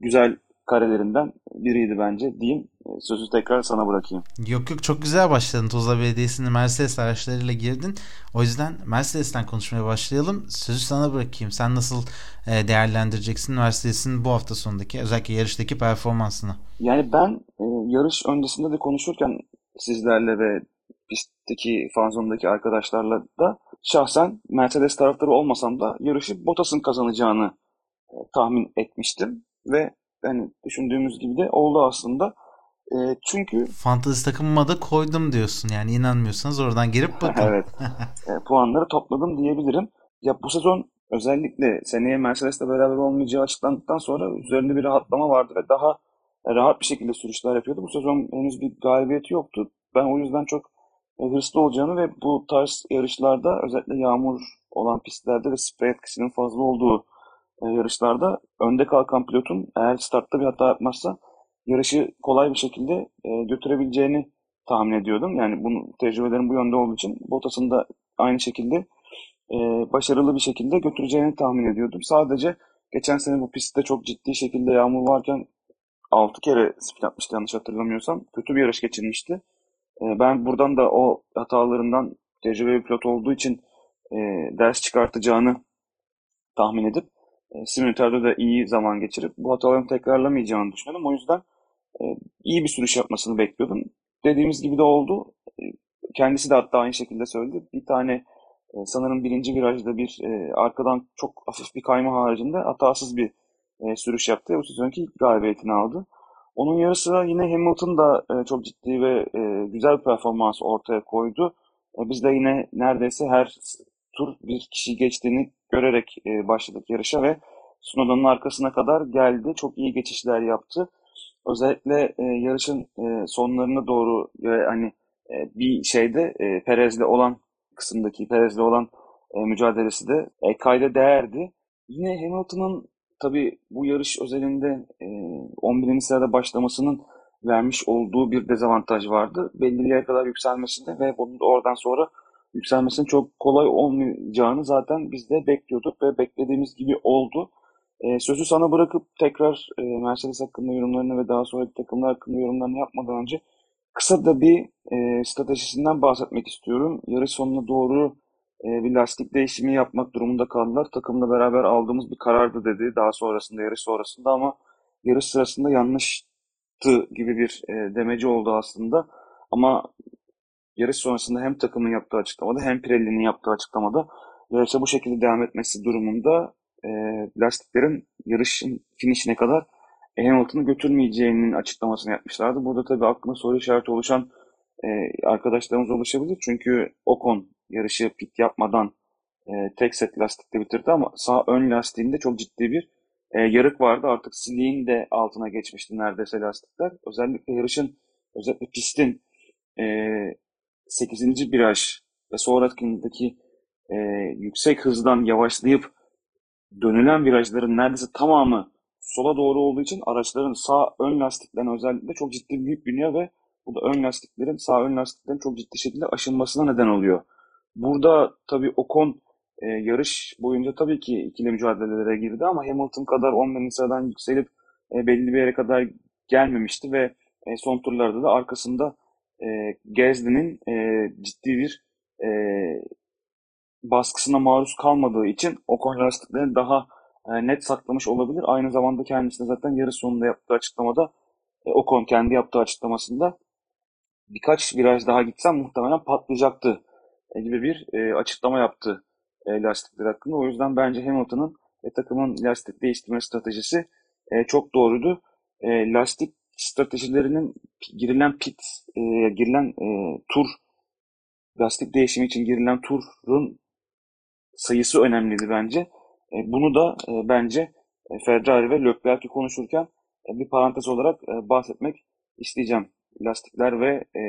güzel karelerinden biriydi bence diyeyim. E, sözü tekrar sana bırakayım. Yok yok çok güzel başladın. Tuzla Belediyesi'nin Mercedes araçlarıyla girdin. O yüzden Mercedes'ten konuşmaya başlayalım. Sözü sana bırakayım. Sen nasıl değerlendireceksin Mercedes'in bu hafta sonundaki özellikle yarıştaki performansını? Yani ben yarış öncesinde de konuşurken sizlerle ve pistteki fanzondaki arkadaşlarla da şahsen Mercedes taraftarı olmasam da yarışı Bottas'ın kazanacağını e, tahmin etmiştim ve hani düşündüğümüz gibi de oldu aslında. E, çünkü fantezi takımıma da koydum diyorsun. Yani inanmıyorsanız oradan girip bakın. evet. e, puanları topladım diyebilirim. Ya bu sezon özellikle seneye Mercedes'le beraber olmayacağı açıklandıktan sonra üzerinde bir rahatlama vardı ve daha rahat bir şekilde sürüşler yapıyordu. Bu sezon henüz bir galibiyeti yoktu. Ben o yüzden çok hırslı olacağını ve bu tarz yarışlarda özellikle yağmur olan pistlerde ve sprey etkisinin fazla olduğu e, yarışlarda önde kalkan pilotun eğer startta bir hata yapmazsa yarışı kolay bir şekilde e, götürebileceğini tahmin ediyordum. Yani bunu tecrübelerim bu yönde olduğu için Bottas'ın da aynı şekilde başarılı bir şekilde götüreceğini tahmin ediyordum. Sadece geçen sene bu pistte çok ciddi şekilde yağmur varken 6 kere spin atmıştı yanlış hatırlamıyorsam. Kötü bir yarış geçirmişti. E, ben buradan da o hatalarından tecrübeli pilot olduğu için e, ders çıkartacağını tahmin edip e, simülatörde de iyi zaman geçirip bu hatalarını tekrarlamayacağını düşünüyordum. O yüzden e, iyi bir sürüş yapmasını bekliyordum. Dediğimiz gibi de oldu. E, kendisi de hatta aynı şekilde söyledi. Bir tane e, sanırım birinci virajda bir e, arkadan çok hafif bir kayma haricinde hatasız bir e, sürüş yaptı. Bu sezonki galibiyetini aldı. Onun yarısı yine Hamilton da e, çok ciddi ve e, güzel performans ortaya koydu. E, biz de yine neredeyse her tur bir kişi geçtiğini görerek başladık yarışa ve Snowden'ın arkasına kadar geldi. Çok iyi geçişler yaptı. Özellikle yarışın sonlarına doğru ve hani bir şeyde e, Perez'le olan kısımdaki Perez'le olan mücadelesi de kayda değerdi. Yine Hamilton'ın Tabii bu yarış özelinde e, 11. sırada başlamasının vermiş olduğu bir dezavantaj vardı. Yere kadar yükselmesinde ve bunun da oradan sonra yükselmesinin çok kolay olmayacağını zaten biz de bekliyorduk ve beklediğimiz gibi oldu. E, sözü sana bırakıp tekrar e, Mercedes hakkında yorumlarını ve daha sonraki takımlar hakkında yorumlarını yapmadan önce kısa da bir e, stratejisinden bahsetmek istiyorum. Yarış sonuna doğru e, bir lastik değişimi yapmak durumunda kaldılar. Takımla beraber aldığımız bir karardı dedi daha sonrasında yarış sonrasında ama yarış sırasında yanlış yaptı gibi bir e, demeci oldu aslında. Ama yarış sonrasında hem takımın yaptığı açıklamada hem Pirelli'nin yaptığı açıklamada yarışa bu şekilde devam etmesi durumunda e, lastiklerin yarışın finişine kadar Hamilton'ı götürmeyeceğinin açıklamasını yapmışlardı. Burada tabii aklına soru işareti oluşan e, arkadaşlarımız oluşabilir. Çünkü Ocon yarışı pit yapmadan e, tek set lastikle bitirdi ama sağ ön lastiğinde çok ciddi bir e, yarık vardı. Artık siliğin de altına geçmişti neredeyse lastikler. Özellikle yarışın, özellikle pistin e, 8. viraj ve sonrakindeki e, yüksek hızdan yavaşlayıp dönülen virajların neredeyse tamamı sola doğru olduğu için araçların sağ ön lastiklerine özellikle çok ciddi bir yük biniyor ve bu da ön lastiklerin, sağ ön lastiklerin çok ciddi şekilde aşınmasına neden oluyor. Burada tabii Ocon e, yarış boyunca tabii ki ikili mücadelelere girdi ama Hamilton kadar 10 sıradan yükselip e, belli bir yere kadar gelmemişti ve e, son turlarda da arkasında e, Gasly'nin e, ciddi bir e, baskısına maruz kalmadığı için Ocon lastiklerini daha e, net saklamış olabilir. Aynı zamanda kendisi de zaten yarış sonunda yaptığı açıklamada e, Ocon kendi yaptığı açıklamasında birkaç viraj daha gitsem muhtemelen patlayacaktı e, gibi bir e, açıklama yaptı e, lastikler hakkında. O yüzden bence Hamilton'ın ve takımın lastik değiştirme stratejisi e, çok doğruydu. E, lastik stratejilerinin girilen pit, e, girilen e, tur, lastik değişimi için girilen turun sayısı önemliydi bence. E, bunu da e, bence e, Ferrari ve Leclerc'i konuşurken e, bir parantez olarak e, bahsetmek isteyeceğim lastikler ve e,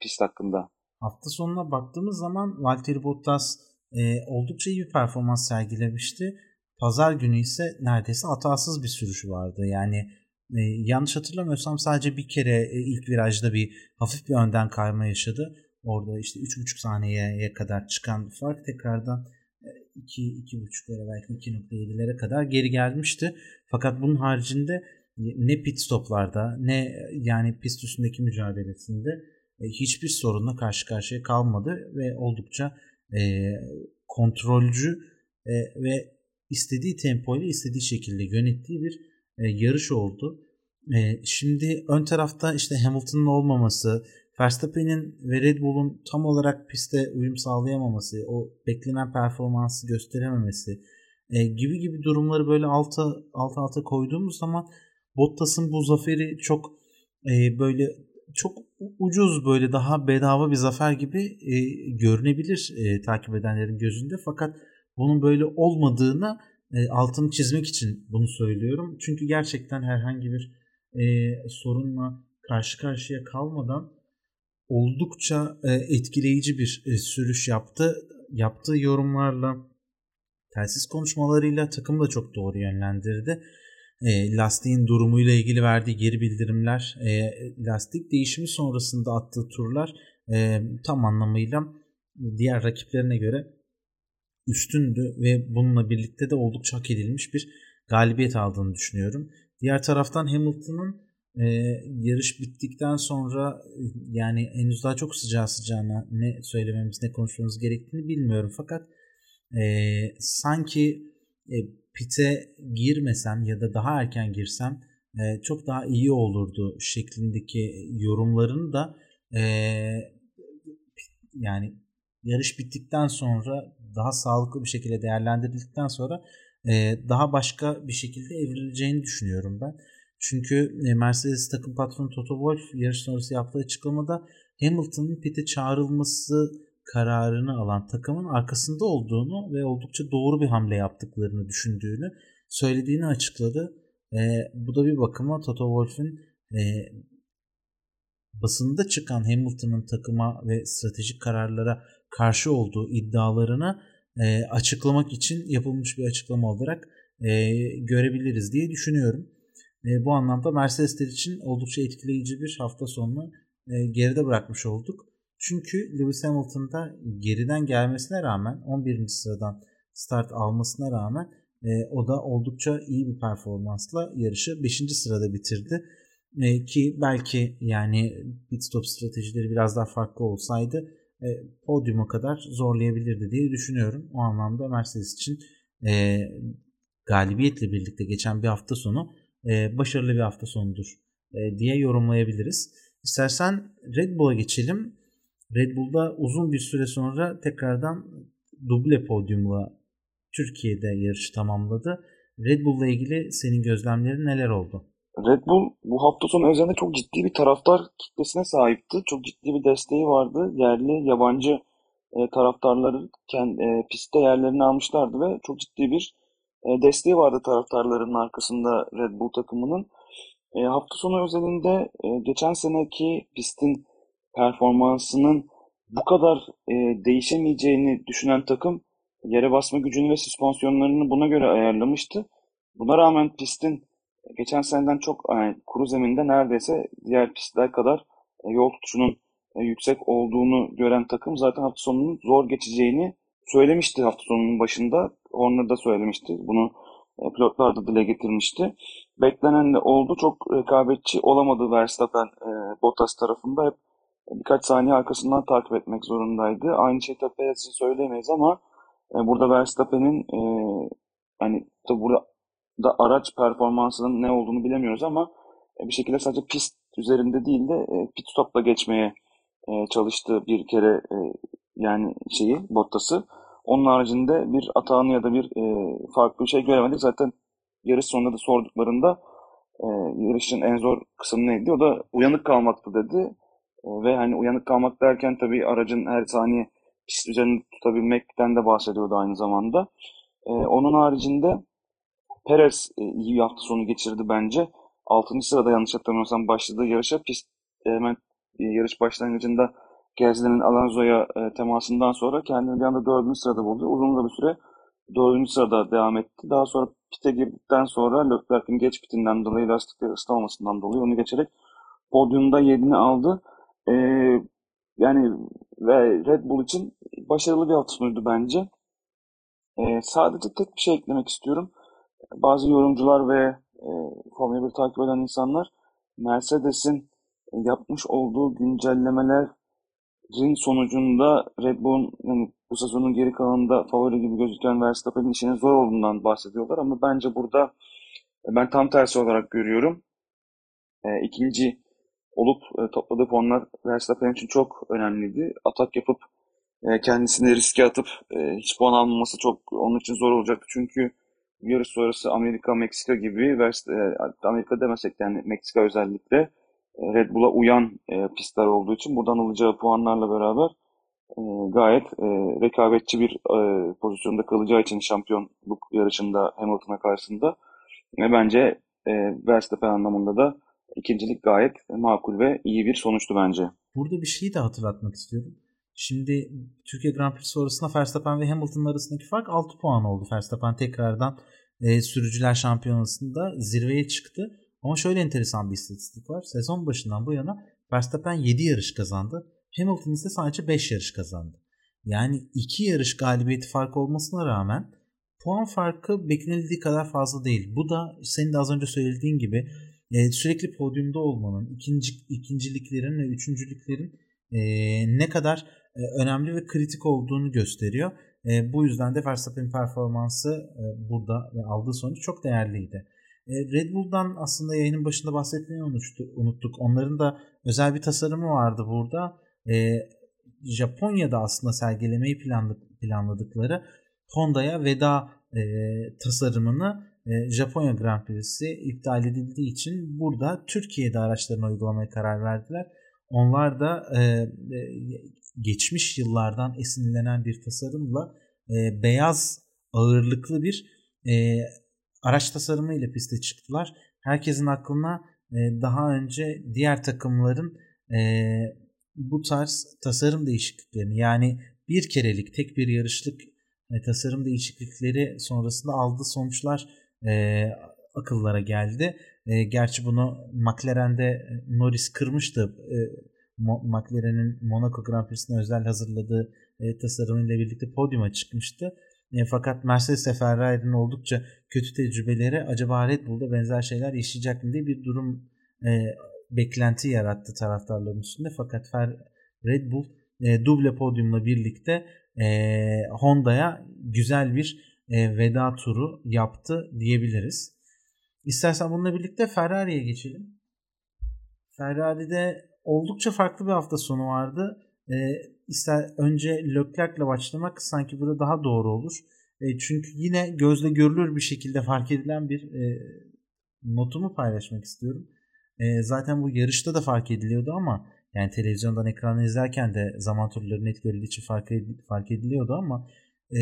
pist hakkında. Hafta sonuna baktığımız zaman Valtteri Bottas e, oldukça iyi bir performans sergilemişti. Pazar günü ise neredeyse hatasız bir sürüşü vardı. Yani e, yanlış hatırlamıyorsam sadece bir kere e, ilk virajda bir hafif bir önden kayma yaşadı. Orada işte 3,5 saniyeye kadar çıkan fark tekrardan 2 2.5'lara belki 2.7'lere kadar geri gelmişti. Fakat bunun haricinde ne pit stoplarda ne yani pist üstündeki mücadelesinde e, hiçbir sorunla karşı karşıya kalmadı ve oldukça e, kontrolcü e, ve istediği tempoyla istediği şekilde yönettiği bir e, yarış oldu. E, şimdi ön tarafta işte Hamilton'ın olmaması, Verstappen'in ve Red Bull'un tam olarak piste uyum sağlayamaması, o beklenen performansı gösterememesi e, gibi gibi durumları böyle alta alta alta koyduğumuz zaman Bottas'ın bu zaferi çok e, böyle çok ucuz böyle daha bedava bir zafer gibi e, görünebilir e, takip edenlerin gözünde fakat bunun böyle olmadığını e, altını çizmek için bunu söylüyorum. Çünkü gerçekten herhangi bir e, sorunla karşı karşıya kalmadan oldukça e, etkileyici bir e, sürüş yaptı. Yaptığı yorumlarla, telsiz konuşmalarıyla takımı da çok doğru yönlendirdi. E, lastiğin durumuyla ilgili verdiği geri bildirimler, e, lastik değişimi sonrasında attığı turlar e, tam anlamıyla diğer rakiplerine göre üstündü ve bununla birlikte de oldukça hak edilmiş bir galibiyet aldığını düşünüyorum. Diğer taraftan Hamilton'ın e, yarış bittikten sonra yani henüz daha çok sıcağı sıcağına ne söylememiz ne konuşmamız gerektiğini bilmiyorum fakat e, sanki e, pite girmesem ya da daha erken girsem e, çok daha iyi olurdu şeklindeki yorumlarını da e, yani yarış bittikten sonra daha sağlıklı bir şekilde değerlendirildikten sonra e, daha başka bir şekilde evrileceğini düşünüyorum ben. Çünkü e, Mercedes takım patronu Toto Wolff yarış sonrası yaptığı açıklamada Hamilton'ın pite çağrılması kararını alan takımın arkasında olduğunu ve oldukça doğru bir hamle yaptıklarını düşündüğünü söylediğini açıkladı. E, bu da bir bakıma Toto Wolff'ün e, basında çıkan Hamilton'ın takıma ve stratejik kararlara karşı olduğu iddialarını e, açıklamak için yapılmış bir açıklama olarak e, görebiliriz diye düşünüyorum. E, bu anlamda Mercedesler için oldukça etkileyici bir hafta sonunu e, geride bırakmış olduk. Çünkü Lewis Hamilton'da geriden gelmesine rağmen 11. sıradan start almasına rağmen e, o da oldukça iyi bir performansla yarışı 5. sırada bitirdi. E, ki belki yani pit stop stratejileri biraz daha farklı olsaydı e, podyuma kadar zorlayabilirdi diye düşünüyorum. O anlamda Mercedes için e, galibiyetle birlikte geçen bir hafta sonu e, başarılı bir hafta sonudur e, diye yorumlayabiliriz. İstersen Red Bull'a geçelim. Red Bull'da uzun bir süre sonra tekrardan duble podyumla Türkiye'de yarış tamamladı. Red Bull'la ilgili senin gözlemlerin neler oldu? Red Bull bu hafta sonu özelinde çok ciddi bir taraftar kitlesine sahipti. Çok ciddi bir desteği vardı. Yerli, yabancı e, taraftarları kendi, e, pistte yerlerini almışlardı ve çok ciddi bir e, desteği vardı taraftarların arkasında Red Bull takımının. E, hafta sonu özelinde e, geçen seneki pistin performansının bu kadar e, değişemeyeceğini düşünen takım yere basma gücünü ve süspansiyonlarını buna göre ayarlamıştı. Buna rağmen pistin geçen seneden çok yani kuru zeminde neredeyse diğer pistler kadar e, yol tutuşunun e, yüksek olduğunu gören takım zaten hafta sonunun zor geçeceğini söylemişti hafta sonunun başında. Horner da söylemişti. Bunu e, pilotlar da dile getirmişti. Beklenen de oldu. Çok rekabetçi olamadı Verstappen e, Bottas tarafında. Hep birkaç saniye arkasından takip etmek zorundaydı. Aynı şey tabii Perez için söyleyemeyiz ama e, burada Verstappen'in e, hani tabii burada da araç performansının ne olduğunu bilemiyoruz ama e, bir şekilde sadece pist üzerinde değil de e, pit stopla geçmeye e, çalıştığı bir kere yani şeyi Bottas'ı. Onun haricinde bir atağını ya da bir e, farklı şey göremedik. Zaten yarış sonunda da sorduklarında yarışın en zor kısmı neydi? O da uyanık kalmaktı dedi. Ve hani uyanık kalmak derken tabii aracın her saniye pist üzerinde tutabilmekten de bahsediyordu aynı zamanda. E, onun haricinde Perez e, iyi hafta sonu geçirdi bence. 6. sırada yanlış hatırlamıyorsam başladığı yarışa pist e, hemen e, yarış başlangıcında Gezli'nin Alonso'ya e, temasından sonra kendini bir anda 4. sırada buldu. Uzun da bir süre 4. sırada devam etti. Daha sonra pite girdikten sonra Leclerc'in geç pitinden dolayı lastikleri ıslamamasından dolayı onu geçerek podyumda 7'ini aldı. E, yani ve Red Bull için başarılı bir hafta sonuydu bence. E, sadece tek bir şey eklemek istiyorum. Bazı yorumcular ve e, Formula 1 takip eden insanlar Mercedes'in yapmış olduğu güncellemelerin sonucunda Red Bull'un yani bu sezonun geri kalanında favori gibi gözüken Verstappen'in işinin zor olduğundan bahsediyorlar ama bence burada ben tam tersi olarak görüyorum. E, ikinci olup e, topladığı puanlar Verstappen için çok önemliydi. Atak yapıp e, kendisini riske atıp e, hiç puan almaması çok onun için zor olacaktı. Çünkü yarış sonrası Amerika, Meksika gibi e, Amerika demesek de yani Meksika özellikle e, Red Bull'a uyan e, pistler olduğu için buradan alacağı puanlarla beraber e, gayet e, rekabetçi bir e, pozisyonda kalacağı için şampiyonluk yarışında Hamilton'a karşısında e, bence e, Verstappen anlamında da ikincilik gayet makul ve iyi bir sonuçtu bence. Burada bir şeyi de hatırlatmak istiyorum. Şimdi Türkiye Grand Prix sonrasında Verstappen ve Hamilton arasındaki fark 6 puan oldu. Verstappen tekrardan e, sürücüler şampiyonasında zirveye çıktı. Ama şöyle enteresan bir istatistik var. Sezon başından bu yana Verstappen 7 yarış kazandı. Hamilton ise sadece 5 yarış kazandı. Yani 2 yarış galibiyeti farkı olmasına rağmen puan farkı beklenildiği kadar fazla değil. Bu da senin de az önce söylediğin gibi e, sürekli podyumda olmanın, ikinci, ikinciliklerin ve üçüncülüklerin e, ne kadar e, önemli ve kritik olduğunu gösteriyor. E, bu yüzden de Verstappen'in performansı e, burada ve aldığı sonuç çok değerliydi. E, Red Bull'dan aslında yayının başında bahsetmeyi unuttuk. Onların da özel bir tasarımı vardı burada. E, Japonya'da aslında sergilemeyi planladıkları Honda'ya veda e, tasarımını Japonya Grand Prix'si iptal edildiği için burada Türkiye'de araçlarını uygulamaya karar verdiler. Onlar da e, e, geçmiş yıllardan esinlenen bir tasarımla e, beyaz ağırlıklı bir araç tasarımı ile piste çıktılar. Herkesin aklına daha önce diğer takımların bu tarz tasarım değişikliklerini yani bir kerelik tek bir yarışlık tasarım değişiklikleri sonrasında aldığı sonuçlar e, akıllara geldi. E, gerçi bunu McLaren'de Norris kırmıştı. E, McLaren'in Monaco Grand Prix'sine özel hazırladığı e, tasarımıyla birlikte podyuma çıkmıştı. E, fakat Mercedes ve Ferrari'nin oldukça kötü tecrübeleri acaba Red Bull'da benzer şeyler yaşayacak mı diye bir durum e, beklenti yarattı taraftarların üstünde. Fakat Fer Red Bull e, duble podyumla birlikte e, Honda'ya güzel bir e, veda turu yaptı diyebiliriz. İstersen bununla birlikte Ferrari'ye geçelim. Ferrari'de oldukça farklı bir hafta sonu vardı. E, ister önce Leclerc'le başlamak sanki burada daha doğru olur. E, çünkü yine gözle görülür bir şekilde fark edilen bir e, notumu paylaşmak istiyorum. E, zaten bu yarışta da fark ediliyordu ama yani televizyondan ekranı izlerken de zaman turları net görüldüğü için fark, fark ediliyordu ama e,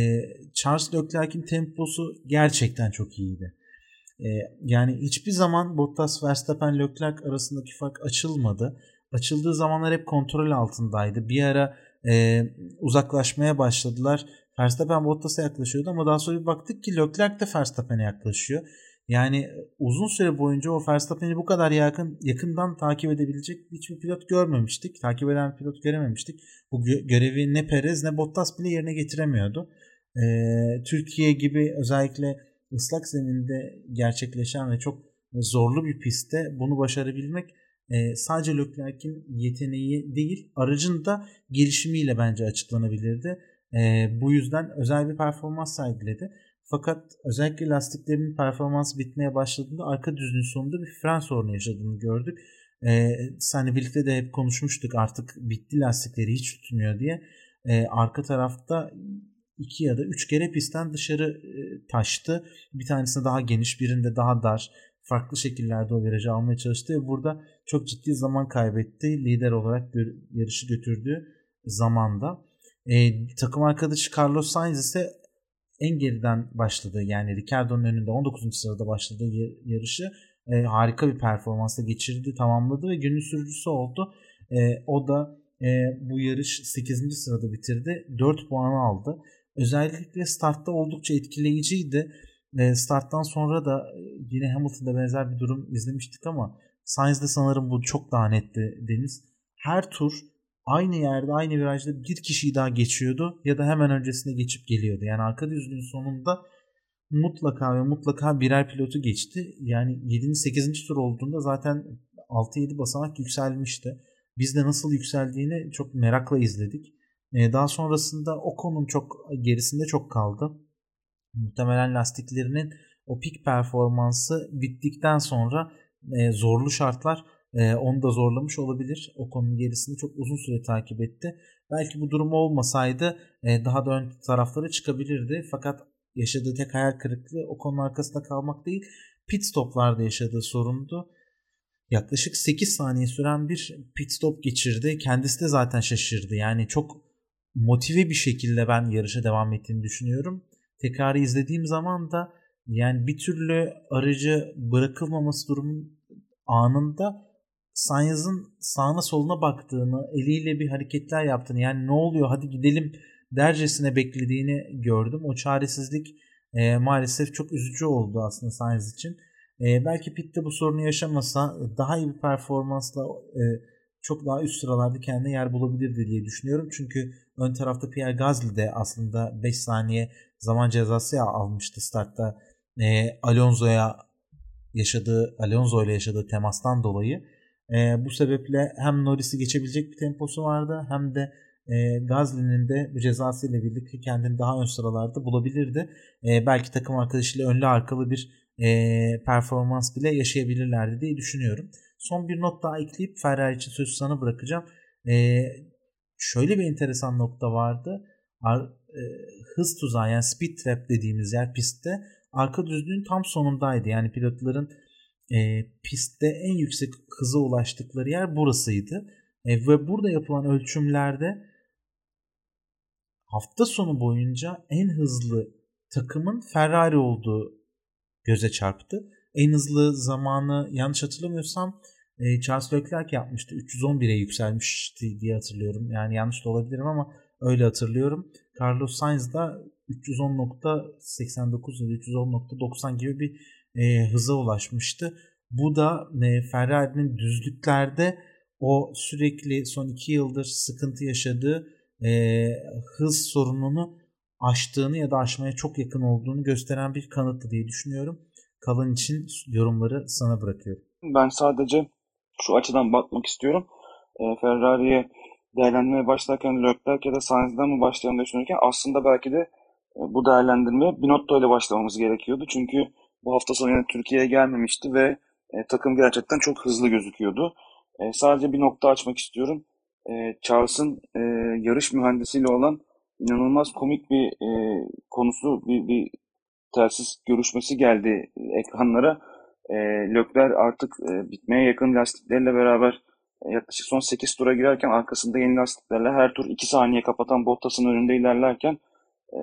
Charles Leclerc'in temposu gerçekten çok iyiydi. E, yani hiçbir zaman Bottas, Verstappen, Leclerc arasındaki fark açılmadı. Açıldığı zamanlar hep kontrol altındaydı. Bir ara e, uzaklaşmaya başladılar. Verstappen Bottas'a yaklaşıyordu ama daha sonra bir baktık ki Leclerc de Verstappen'e yaklaşıyor. Yani uzun süre boyunca o Verstappen'i bu kadar yakın yakından takip edebilecek hiçbir pilot görmemiştik. Takip eden pilot görememiştik. Bu görevi ne Perez ne Bottas bile yerine getiremiyordu. Ee, Türkiye gibi özellikle ıslak zeminde gerçekleşen ve çok zorlu bir pistte bunu başarabilmek e, sadece Leclerc'in yeteneği değil aracın da gelişimiyle bence açıklanabilirdi. E, bu yüzden özel bir performans sergiledi. Fakat özellikle lastiklerin performans bitmeye başladığında arka düzlüğün sonunda bir fren sorunu yaşadığını gördük. Ee, seninle birlikte de hep konuşmuştuk artık bitti lastikleri hiç tutmuyor diye. Ee, arka tarafta iki ya da üç kere pistten dışarı e, taştı. Bir tanesinde daha geniş birinde daha dar. Farklı şekillerde o virajı almaya çalıştı ve burada çok ciddi zaman kaybetti. Lider olarak yarışı götürdüğü zamanda. E, takım arkadaşı Carlos Sainz ise en geriden başladığı yani Ricardo'nun önünde 19. sırada başladığı yarışı e, harika bir performansla geçirdi, tamamladı ve günün sürücüsü oldu. E, o da e, bu yarış 8. sırada bitirdi. 4 puanı aldı. Özellikle startta oldukça etkileyiciydi. E, starttan sonra da e, yine Hamilton'da benzer bir durum izlemiştik ama Sainz'de sanırım bu çok daha netti Deniz. Her tur aynı yerde aynı virajda bir kişiyi daha geçiyordu ya da hemen öncesinde geçip geliyordu. Yani arka düzlüğün sonunda mutlaka ve mutlaka birer pilotu geçti. Yani 7. 8. tur olduğunda zaten 6-7 basamak yükselmişti. Biz de nasıl yükseldiğini çok merakla izledik. Ee, daha sonrasında o konun çok gerisinde çok kaldı. Muhtemelen lastiklerinin o pik performansı bittikten sonra e, zorlu şartlar e, onu da zorlamış olabilir. O konunun gerisini çok uzun süre takip etti. Belki bu durum olmasaydı e, daha da ön taraflara çıkabilirdi. Fakat yaşadığı tek hayal kırıklığı o konunun arkasında kalmak değil pit stoplarda yaşadığı sorundu. Yaklaşık 8 saniye süren bir pit stop geçirdi. Kendisi de zaten şaşırdı. Yani çok motive bir şekilde ben yarışa devam ettiğini düşünüyorum. Tekrarı izlediğim zaman da yani bir türlü aracı bırakılmaması durumun anında Sainz'ın sağına soluna baktığını, eliyle bir hareketler yaptığını yani ne oluyor hadi gidelim dercesine beklediğini gördüm. O çaresizlik e, maalesef çok üzücü oldu aslında Sainz için. E, belki Pitt'te bu sorunu yaşamasa daha iyi bir performansla e, çok daha üst sıralarda kendine yer bulabilirdi diye düşünüyorum. Çünkü ön tarafta Pierre Gasly de aslında 5 saniye zaman cezası almıştı startta. E, Alonso'ya yaşadığı Alonso ile yaşadığı temastan dolayı e, bu sebeple hem Norris'i geçebilecek bir temposu vardı hem de e, Gazli'nin de bu cezasıyla birlikte kendini daha ön sıralarda bulabilirdi. E, belki takım arkadaşıyla önlü arkalı bir e, performans bile yaşayabilirlerdi diye düşünüyorum. Son bir not daha ekleyip Ferrari için sözü sana bırakacağım. E, şöyle bir enteresan nokta vardı. Ar, e, hız tuzağı yani speed trap dediğimiz yer pistte arka düzlüğün tam sonundaydı. Yani pilotların e, pistte en yüksek hıza ulaştıkları yer burasıydı. E, ve burada yapılan ölçümlerde hafta sonu boyunca en hızlı takımın Ferrari olduğu göze çarptı. En hızlı zamanı yanlış hatırlamıyorsam e, Charles Leclerc yapmıştı. 311'e yükselmişti diye hatırlıyorum. Yani yanlış da olabilirim ama öyle hatırlıyorum. Carlos Sainz da 310.89 ya da 310.90 gibi bir e, hıza ulaşmıştı. Bu da e, Ferrari'nin düzlüklerde o sürekli son iki yıldır sıkıntı yaşadığı e, hız sorununu aştığını ya da aşmaya çok yakın olduğunu gösteren bir kanıttı diye düşünüyorum. Kalan için yorumları sana bırakıyorum. Ben sadece şu açıdan bakmak istiyorum. E, Ferrari'ye değerlendirmeye başlarken Leclerc ya da Sainz'den mi başlayalım düşünürken aslında belki de e, bu değerlendirmeye Binotto ile başlamamız gerekiyordu. Çünkü bu hafta sonu yine Türkiye'ye gelmemişti ve e, takım gerçekten çok hızlı gözüküyordu. E, sadece bir nokta açmak istiyorum. E, Charles'ın e, yarış mühendisiyle olan inanılmaz komik bir e, konusu, bir, bir telsiz görüşmesi geldi ekranlara. E, Lökler artık e, bitmeye yakın lastiklerle beraber e, yaklaşık son 8 tura girerken arkasında yeni lastiklerle her tur 2 saniye kapatan Bottas'ın önünde ilerlerken e,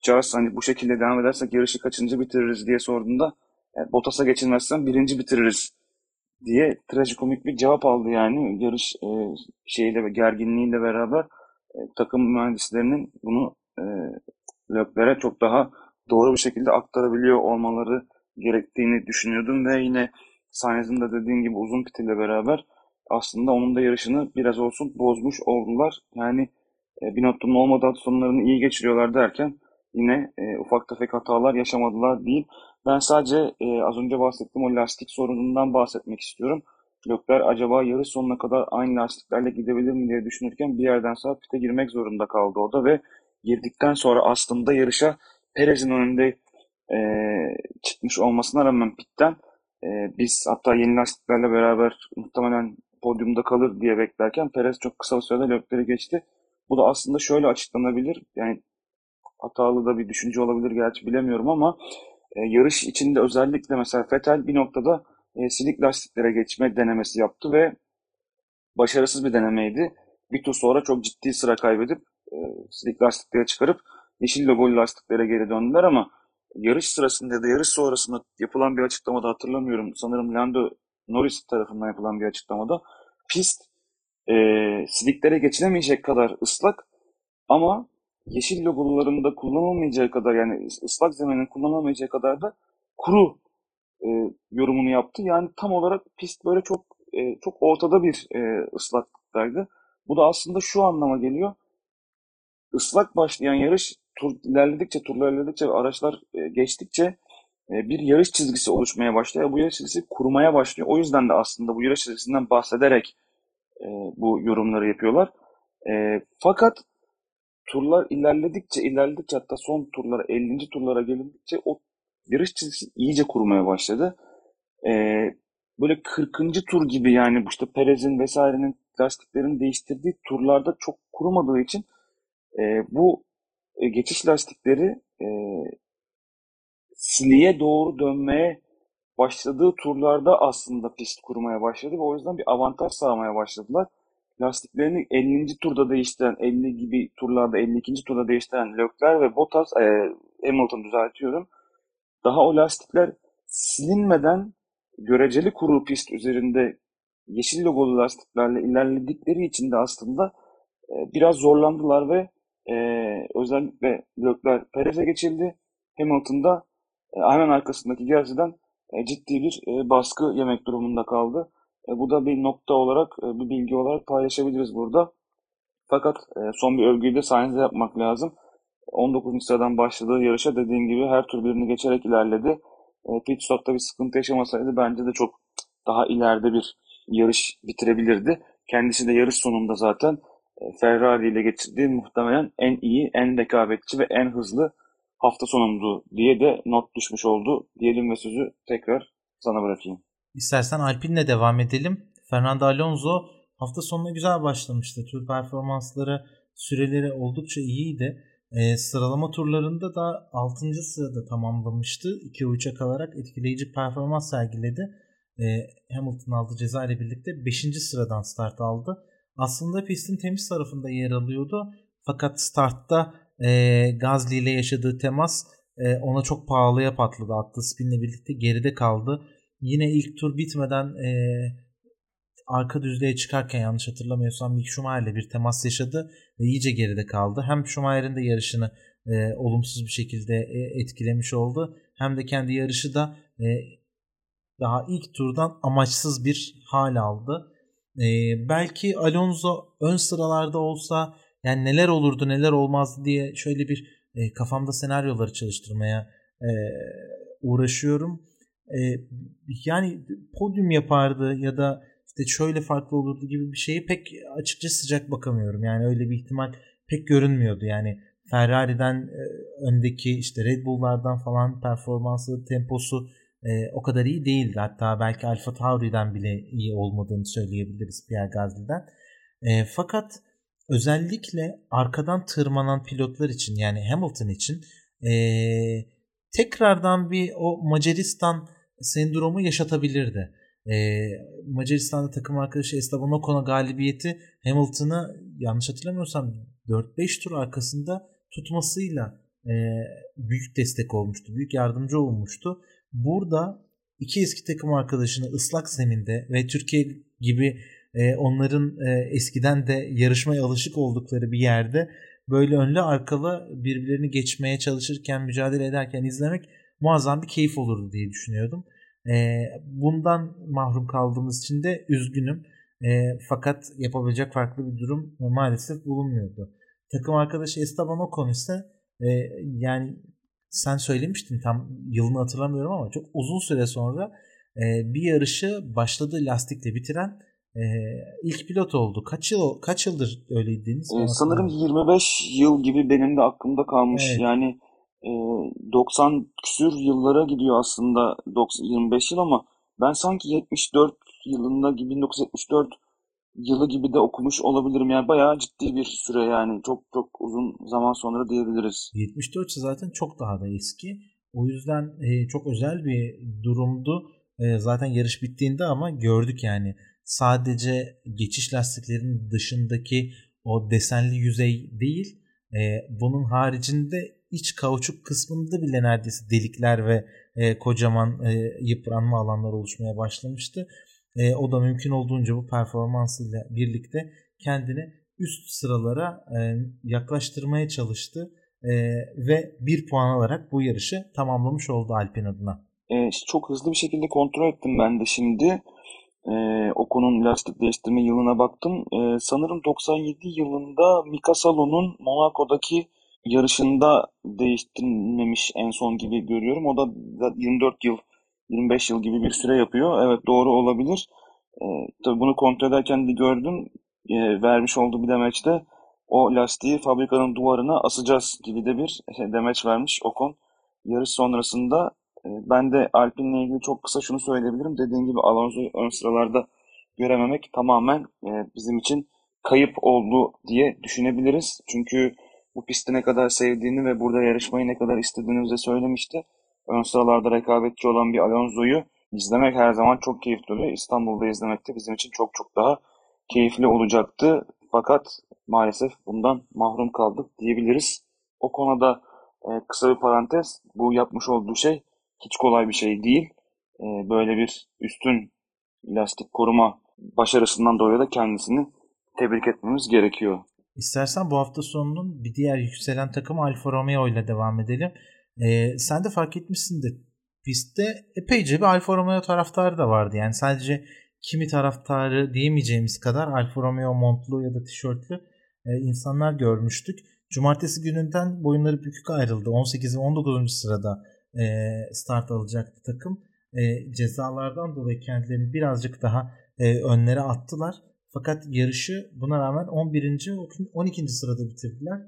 Charles hani bu şekilde devam edersek yarışı kaçıncı bitiririz diye sorduğunda e, Bottas'a geçilmezsen birinci bitiririz diye trajikomik bir cevap aldı yani yarış e, şeyle gerginliğiyle beraber e, takım mühendislerinin bunu e, Lökler'e çok daha doğru bir şekilde aktarabiliyor olmaları gerektiğini düşünüyordum ve yine Sainz'in de dediğin gibi uzun pitiyle beraber aslında onun da yarışını biraz olsun bozmuş oldular. Yani e, Binotto'nun olmadığı sonlarını iyi geçiriyorlar derken yine e, ufak tefek hatalar yaşamadılar değil. Ben sadece e, az önce bahsettiğim o lastik sorunundan bahsetmek istiyorum. Lökler acaba yarış sonuna kadar aynı lastiklerle gidebilir mi diye düşünürken bir yerden sonra pite girmek zorunda kaldı o da ve girdikten sonra aslında yarışa Perez'in önünde e, çıkmış olmasına rağmen pitten e, biz hatta yeni lastiklerle beraber muhtemelen podyumda kalır diye beklerken Perez çok kısa bir sürede Lökler'i geçti. Bu da aslında şöyle açıklanabilir. Yani hatalı da bir düşünce olabilir gerçi bilemiyorum ama e, yarış içinde özellikle mesela Vettel bir noktada e, silik lastiklere geçme denemesi yaptı ve başarısız bir denemeydi. Bir tur sonra çok ciddi sıra kaybedip e, silik lastiklere çıkarıp yeşil logolu lastiklere geri döndüler ama yarış sırasında da yarış sonrasında yapılan bir açıklamada hatırlamıyorum. Sanırım Lando Norris tarafından yapılan bir açıklamada pist e, siliklere geçilemeyecek kadar ıslak ama yeşil logolarında kullanılmayacağı kadar yani ıslak zeminin kullanılmayacağı kadar da kuru e, yorumunu yaptı. Yani tam olarak pist böyle çok e, çok ortada bir e, ıslaklıktaydı. Bu da aslında şu anlama geliyor. Islak başlayan yarış tur ilerledikçe, turlar ilerledikçe araçlar e, geçtikçe e, bir yarış çizgisi oluşmaya başlıyor. Bu yarış çizgisi kurumaya başlıyor. O yüzden de aslında bu yarış çizgisinden bahsederek e, bu yorumları yapıyorlar. E, fakat turlar ilerledikçe ilerledikçe hatta son turlara 50. turlara gelindikçe o yarış çizgisi iyice kurumaya başladı. Ee, böyle 40. tur gibi yani işte Perez'in vesairenin lastiklerini değiştirdiği turlarda çok kurumadığı için e, bu e, geçiş lastikleri e, siliye doğru dönmeye başladığı turlarda aslında pist kurmaya başladı ve o yüzden bir avantaj sağlamaya başladılar lastiklerini 50. turda değiştiren, 50 gibi turlarda 52. turda değiştiren Leclerc ve Bottas, e, Hamilton düzeltiyorum. Daha o lastikler silinmeden göreceli kuru pist üzerinde yeşil logolu lastiklerle ilerledikleri için de aslında e, biraz zorlandılar ve e, özellikle Leclerc Perez'e geçildi. Hamilton'da e, hemen arkasındaki gerçekten e, ciddi bir e, baskı yemek durumunda kaldı. E, bu da bir nokta olarak, e, bir bilgi olarak paylaşabiliriz burada. Fakat e, son bir övgüyü de Sainz'e yapmak lazım. 19. sıradan başladığı yarışa dediğim gibi her tur birini geçerek ilerledi. E, pit stop'ta bir sıkıntı yaşamasaydı bence de çok daha ileride bir yarış bitirebilirdi. Kendisi de yarış sonunda zaten Ferrari ile geçirdiği muhtemelen en iyi, en rekabetçi ve en hızlı hafta sonundu diye de not düşmüş oldu. Diyelim ve sözü tekrar sana bırakayım. İstersen Alpine'le devam edelim. Fernando Alonso hafta sonuna güzel başlamıştı. Tur performansları, süreleri oldukça iyiydi. E, sıralama turlarında da 6. sırada tamamlamıştı. 2'ye 3'e kalarak etkileyici performans sergiledi. E, Hamilton aldı ceza ile birlikte 5. sıradan start aldı. Aslında pistin temiz tarafında yer alıyordu. Fakat startta e, Gazli ile yaşadığı temas e, ona çok pahalıya patladı. Attığı spinle birlikte geride kaldı. Yine ilk tur bitmeden e, arka düzlüğe çıkarken yanlış hatırlamıyorsam Mick Schumacher'le bir temas yaşadı ve iyice geride kaldı. Hem Schumacher'in de yarışını e, olumsuz bir şekilde e, etkilemiş oldu. Hem de kendi yarışı da e, daha ilk turdan amaçsız bir hal aldı. E, belki Alonso ön sıralarda olsa yani neler olurdu neler olmazdı diye şöyle bir e, kafamda senaryoları çalıştırmaya e, uğraşıyorum e, yani podyum yapardı ya da işte şöyle farklı olurdu gibi bir şeyi pek açıkça sıcak bakamıyorum. Yani öyle bir ihtimal pek görünmüyordu. Yani Ferrari'den e, öndeki işte Red Bull'lardan falan performansı, temposu e, o kadar iyi değildi. Hatta belki Alfa Tauri'den bile iyi olmadığını söyleyebiliriz Pierre Gasly'den. E, fakat özellikle arkadan tırmanan pilotlar için yani Hamilton için e, tekrardan bir o Macaristan sendromu yaşatabilirdi. E, Macaristan'da takım arkadaşı Esteban Ocon'a galibiyeti Hamilton'ı yanlış hatırlamıyorsam 4-5 tur arkasında tutmasıyla e, büyük destek olmuştu. Büyük yardımcı olmuştu. Burada iki eski takım arkadaşını ıslak zeminde ve Türkiye gibi e, onların e, eskiden de yarışmaya alışık oldukları bir yerde böyle önlü arkalı birbirlerini geçmeye çalışırken mücadele ederken izlemek muazzam bir keyif olurdu diye düşünüyordum. E, bundan mahrum kaldığımız için de üzgünüm. E, fakat yapabilecek farklı bir durum maalesef bulunmuyordu. Takım arkadaşı Esteban Ocon ise e, yani sen söylemiştin tam yılını hatırlamıyorum ama çok uzun süre sonra e, bir yarışı başladığı lastikle bitiren e, ilk pilot oldu. Kaç yıl kaç yıldır öyleydiniz? Ee, sanırım 25 yıl gibi benim de aklımda kalmış. Evet. Yani e, 90 küsür yıllara gidiyor aslında 90, 25 yıl ama ben sanki 74 yılında gibi 1974 yılı gibi de okumuş olabilirim. Yani bayağı ciddi bir süre yani çok çok uzun zaman sonra diyebiliriz. 74 ise zaten çok daha da eski. O yüzden e, çok özel bir durumdu. E, zaten yarış bittiğinde ama gördük yani sadece geçiş lastiklerinin dışındaki o desenli yüzey değil e, bunun haricinde iç kauçuk kısmında bile neredeyse delikler ve e, kocaman e, yıpranma alanlar oluşmaya başlamıştı. E, o da mümkün olduğunca bu performansıyla birlikte kendini üst sıralara e, yaklaştırmaya çalıştı e, ve bir puan alarak bu yarışı tamamlamış oldu Alpin adına. E, çok hızlı bir şekilde kontrol ettim ben de şimdi. E, Ocon'un lastik değiştirme yılına baktım. E, sanırım 97 yılında Mika Salo'nun Monaco'daki yarışında değiştirmemiş en son gibi görüyorum. O da 24 yıl, 25 yıl gibi bir süre yapıyor. Evet doğru olabilir. E, tabii bunu kontrol ederken de gördüm. E, vermiş olduğu bir demeçte o lastiği fabrikanın duvarına asacağız gibi de bir demeç vermiş Ocon. Yarış sonrasında e, ben de Alpine'le ilgili çok kısa şunu söyleyebilirim. Dediğim gibi Alonso'yu ön sıralarda görememek tamamen e, bizim için kayıp oldu diye düşünebiliriz. Çünkü bu pisti ne kadar sevdiğini ve burada yarışmayı ne kadar istediğini bize söylemişti. Ön sıralarda rekabetçi olan bir Alonso'yu izlemek her zaman çok keyifli oluyor. İstanbul'da izlemek de bizim için çok çok daha keyifli olacaktı. Fakat maalesef bundan mahrum kaldık diyebiliriz. O konuda e, kısa bir parantez. Bu yapmış olduğu şey hiç kolay bir şey değil. E, böyle bir üstün lastik koruma başarısından dolayı da kendisini tebrik etmemiz gerekiyor. İstersen bu hafta sonunun bir diğer yükselen takım Alfa Romeo ile devam edelim. Ee, sen de fark etmişsindir. Pistte epeyce bir Alfa Romeo taraftarı da vardı. Yani sadece kimi taraftarı diyemeyeceğimiz kadar Alfa Romeo montlu ya da tişörtlü e, insanlar görmüştük. Cumartesi gününden boyunları bükük ayrıldı. 18 ve 19. sırada e, start alacaktı takım. E, cezalardan dolayı kendilerini birazcık daha e, önlere attılar. Fakat yarışı buna rağmen 11. 12. sırada bitirdiler.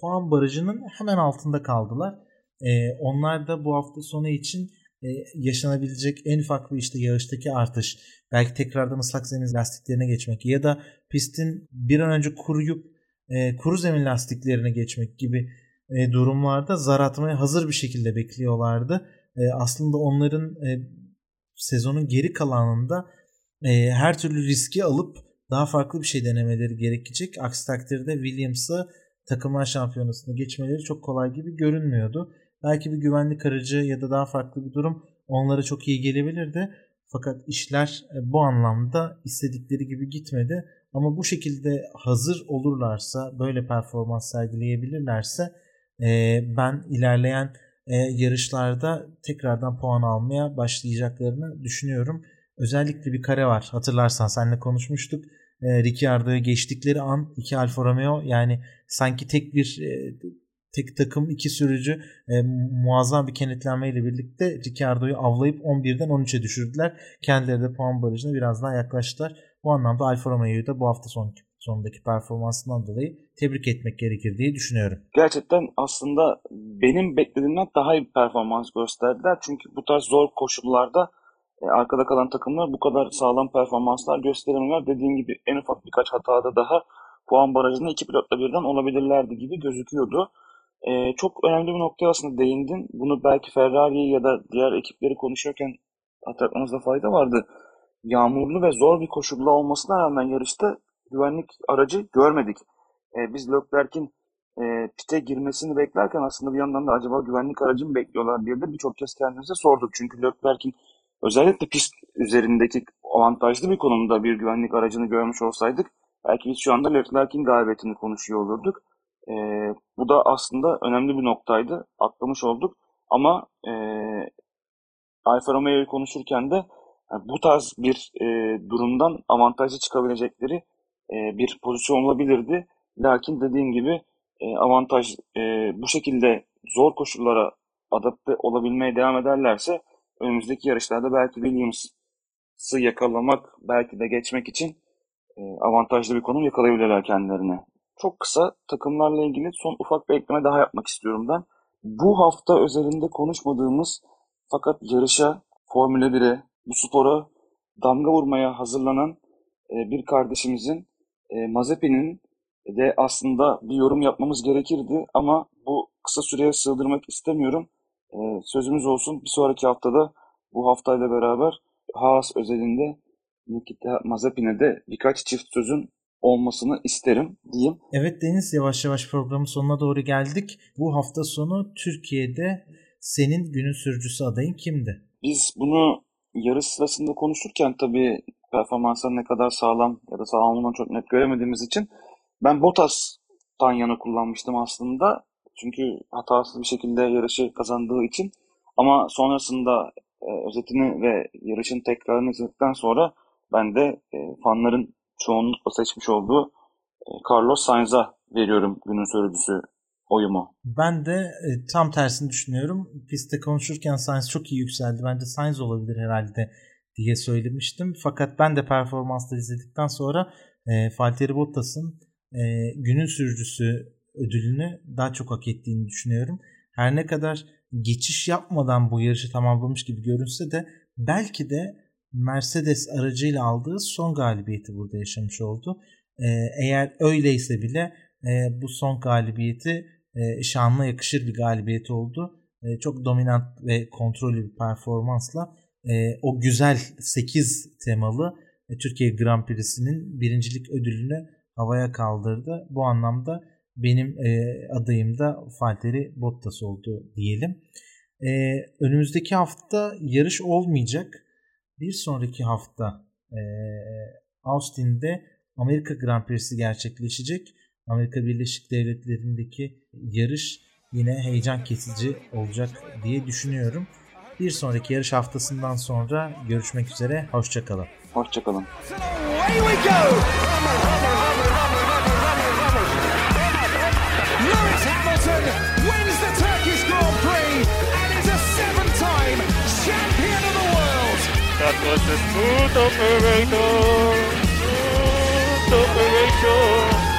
Puan barajının hemen altında kaldılar. E, onlar da bu hafta sonu için e, yaşanabilecek en ufak bir işte yağıştaki artış, belki tekrardan ıslak zemin lastiklerine geçmek ya da pistin bir an önce kuruyup e, kuru zemin lastiklerine geçmek gibi e, durumlarda zar atmaya hazır bir şekilde bekliyorlardı. E, aslında onların e, sezonun geri kalanında e, her türlü riski alıp daha farklı bir şey denemeleri gerekecek. Aksi takdirde Williams'ı takımlar şampiyonasında geçmeleri çok kolay gibi görünmüyordu. Belki bir güvenlik aracı ya da daha farklı bir durum onlara çok iyi gelebilirdi. Fakat işler bu anlamda istedikleri gibi gitmedi. Ama bu şekilde hazır olurlarsa, böyle performans sergileyebilirlerse ben ilerleyen yarışlarda tekrardan puan almaya başlayacaklarını düşünüyorum. Özellikle bir kare var. Hatırlarsan seninle konuşmuştuk. Ricciardo'yu geçtikleri an iki Alfa Romeo yani sanki tek bir tek takım iki sürücü e, muazzam bir kenetlenmeyle birlikte Ricciardo'yu avlayıp 11'den 13'e düşürdüler. Kendileri de puan barajına biraz daha yaklaştılar. Bu anlamda Alfa Romeo'yu da bu hafta son sonundaki performansından dolayı tebrik etmek gerekir diye düşünüyorum. Gerçekten aslında benim beklediğimden daha iyi bir performans gösterdiler. Çünkü bu tarz zor koşullarda e, arkada kalan takımlar bu kadar sağlam performanslar gösteremiyorlar. Dediğim gibi en ufak birkaç hatada daha puan barajında iki pilotla birden olabilirlerdi gibi gözüküyordu. E, çok önemli bir noktaya aslında değindin. Bunu belki Ferrari'yi ya da diğer ekipleri konuşuyorken hatırlatmamızda fayda vardı. Yağmurlu ve zor bir koşulda olmasına rağmen yarışta güvenlik aracı görmedik. E, biz Leclerc'in e, pite girmesini beklerken aslında bir yandan da acaba güvenlik aracı mı bekliyorlar diye de birçok kez kendimize sorduk. Çünkü Leclerc'in özellikle pist üzerindeki avantajlı bir konumda bir güvenlik aracını görmüş olsaydık belki biz şu anda Leclerc'in galibiyetini konuşuyor olurduk. E, bu da aslında önemli bir noktaydı. Atlamış olduk. Ama e, Alfa Romeo'yu konuşurken de yani bu tarz bir e, durumdan avantajlı çıkabilecekleri e, bir pozisyon olabilirdi. Lakin dediğim gibi e, avantaj e, bu şekilde zor koşullara adapte olabilmeye devam ederlerse önümüzdeki yarışlarda belki Williams'ı yakalamak, belki de geçmek için e, avantajlı bir konum yakalayabilirler kendilerine. Çok kısa takımlarla ilgili son ufak bir ekleme daha yapmak istiyorum ben. Bu hafta özelinde konuşmadığımız fakat yarışa, Formula 1'e, bu spora damga vurmaya hazırlanan e, bir kardeşimizin e, Mazepin'in de aslında bir yorum yapmamız gerekirdi ama bu kısa süreye sığdırmak istemiyorum. E, sözümüz olsun bir sonraki haftada bu haftayla beraber Haas özelinde Nikita Mazepin'e de birkaç çift sözün olmasını isterim diyeyim. Evet Deniz yavaş yavaş programın sonuna doğru geldik. Bu hafta sonu Türkiye'de senin günün sürücüsü adayın kimdi? Biz bunu yarış sırasında konuşurken tabii performanslar ne kadar sağlam ya da sağlam olduğunu çok net göremediğimiz için ben Bottas'tan yana kullanmıştım aslında. Çünkü hatasız bir şekilde yarışı kazandığı için. Ama sonrasında e, özetini ve yarışın tekrarını izledikten sonra ben de e, fanların çoğunlukla seçmiş olduğu e, Carlos Sainz'a veriyorum günün sürücüsü oyumu. Ben de e, tam tersini düşünüyorum. Pistte konuşurken Sainz çok iyi yükseldi. Bence Sainz olabilir herhalde diye söylemiştim. Fakat ben de performansları izledikten sonra e, Valtteri Bottas'ın e, günün sürücüsü ödülünü daha çok hak ettiğini düşünüyorum. Her ne kadar geçiş yapmadan bu yarışı tamamlamış gibi görünse de belki de Mercedes aracıyla aldığı son galibiyeti burada yaşamış oldu. E, eğer öyleyse bile e, bu son galibiyeti e, şanla yakışır bir galibiyet oldu. E, çok dominant ve kontrollü bir performansla e, o güzel 8 temalı e, Türkiye Grand Prix'sinin birincilik ödülünü havaya kaldırdı. Bu anlamda benim e, adayım da Valtteri Bottas oldu diyelim. E, önümüzdeki hafta yarış olmayacak. Bir sonraki hafta e, Austin'de Amerika Grand Prix'si gerçekleşecek. Amerika Birleşik Devletleri'ndeki yarış yine heyecan kesici olacak diye düşünüyorum. Bir sonraki yarış haftasından sonra görüşmek üzere. Hoşçakalın. Hoşçakalın. Was the smooth operator. Smooth operator.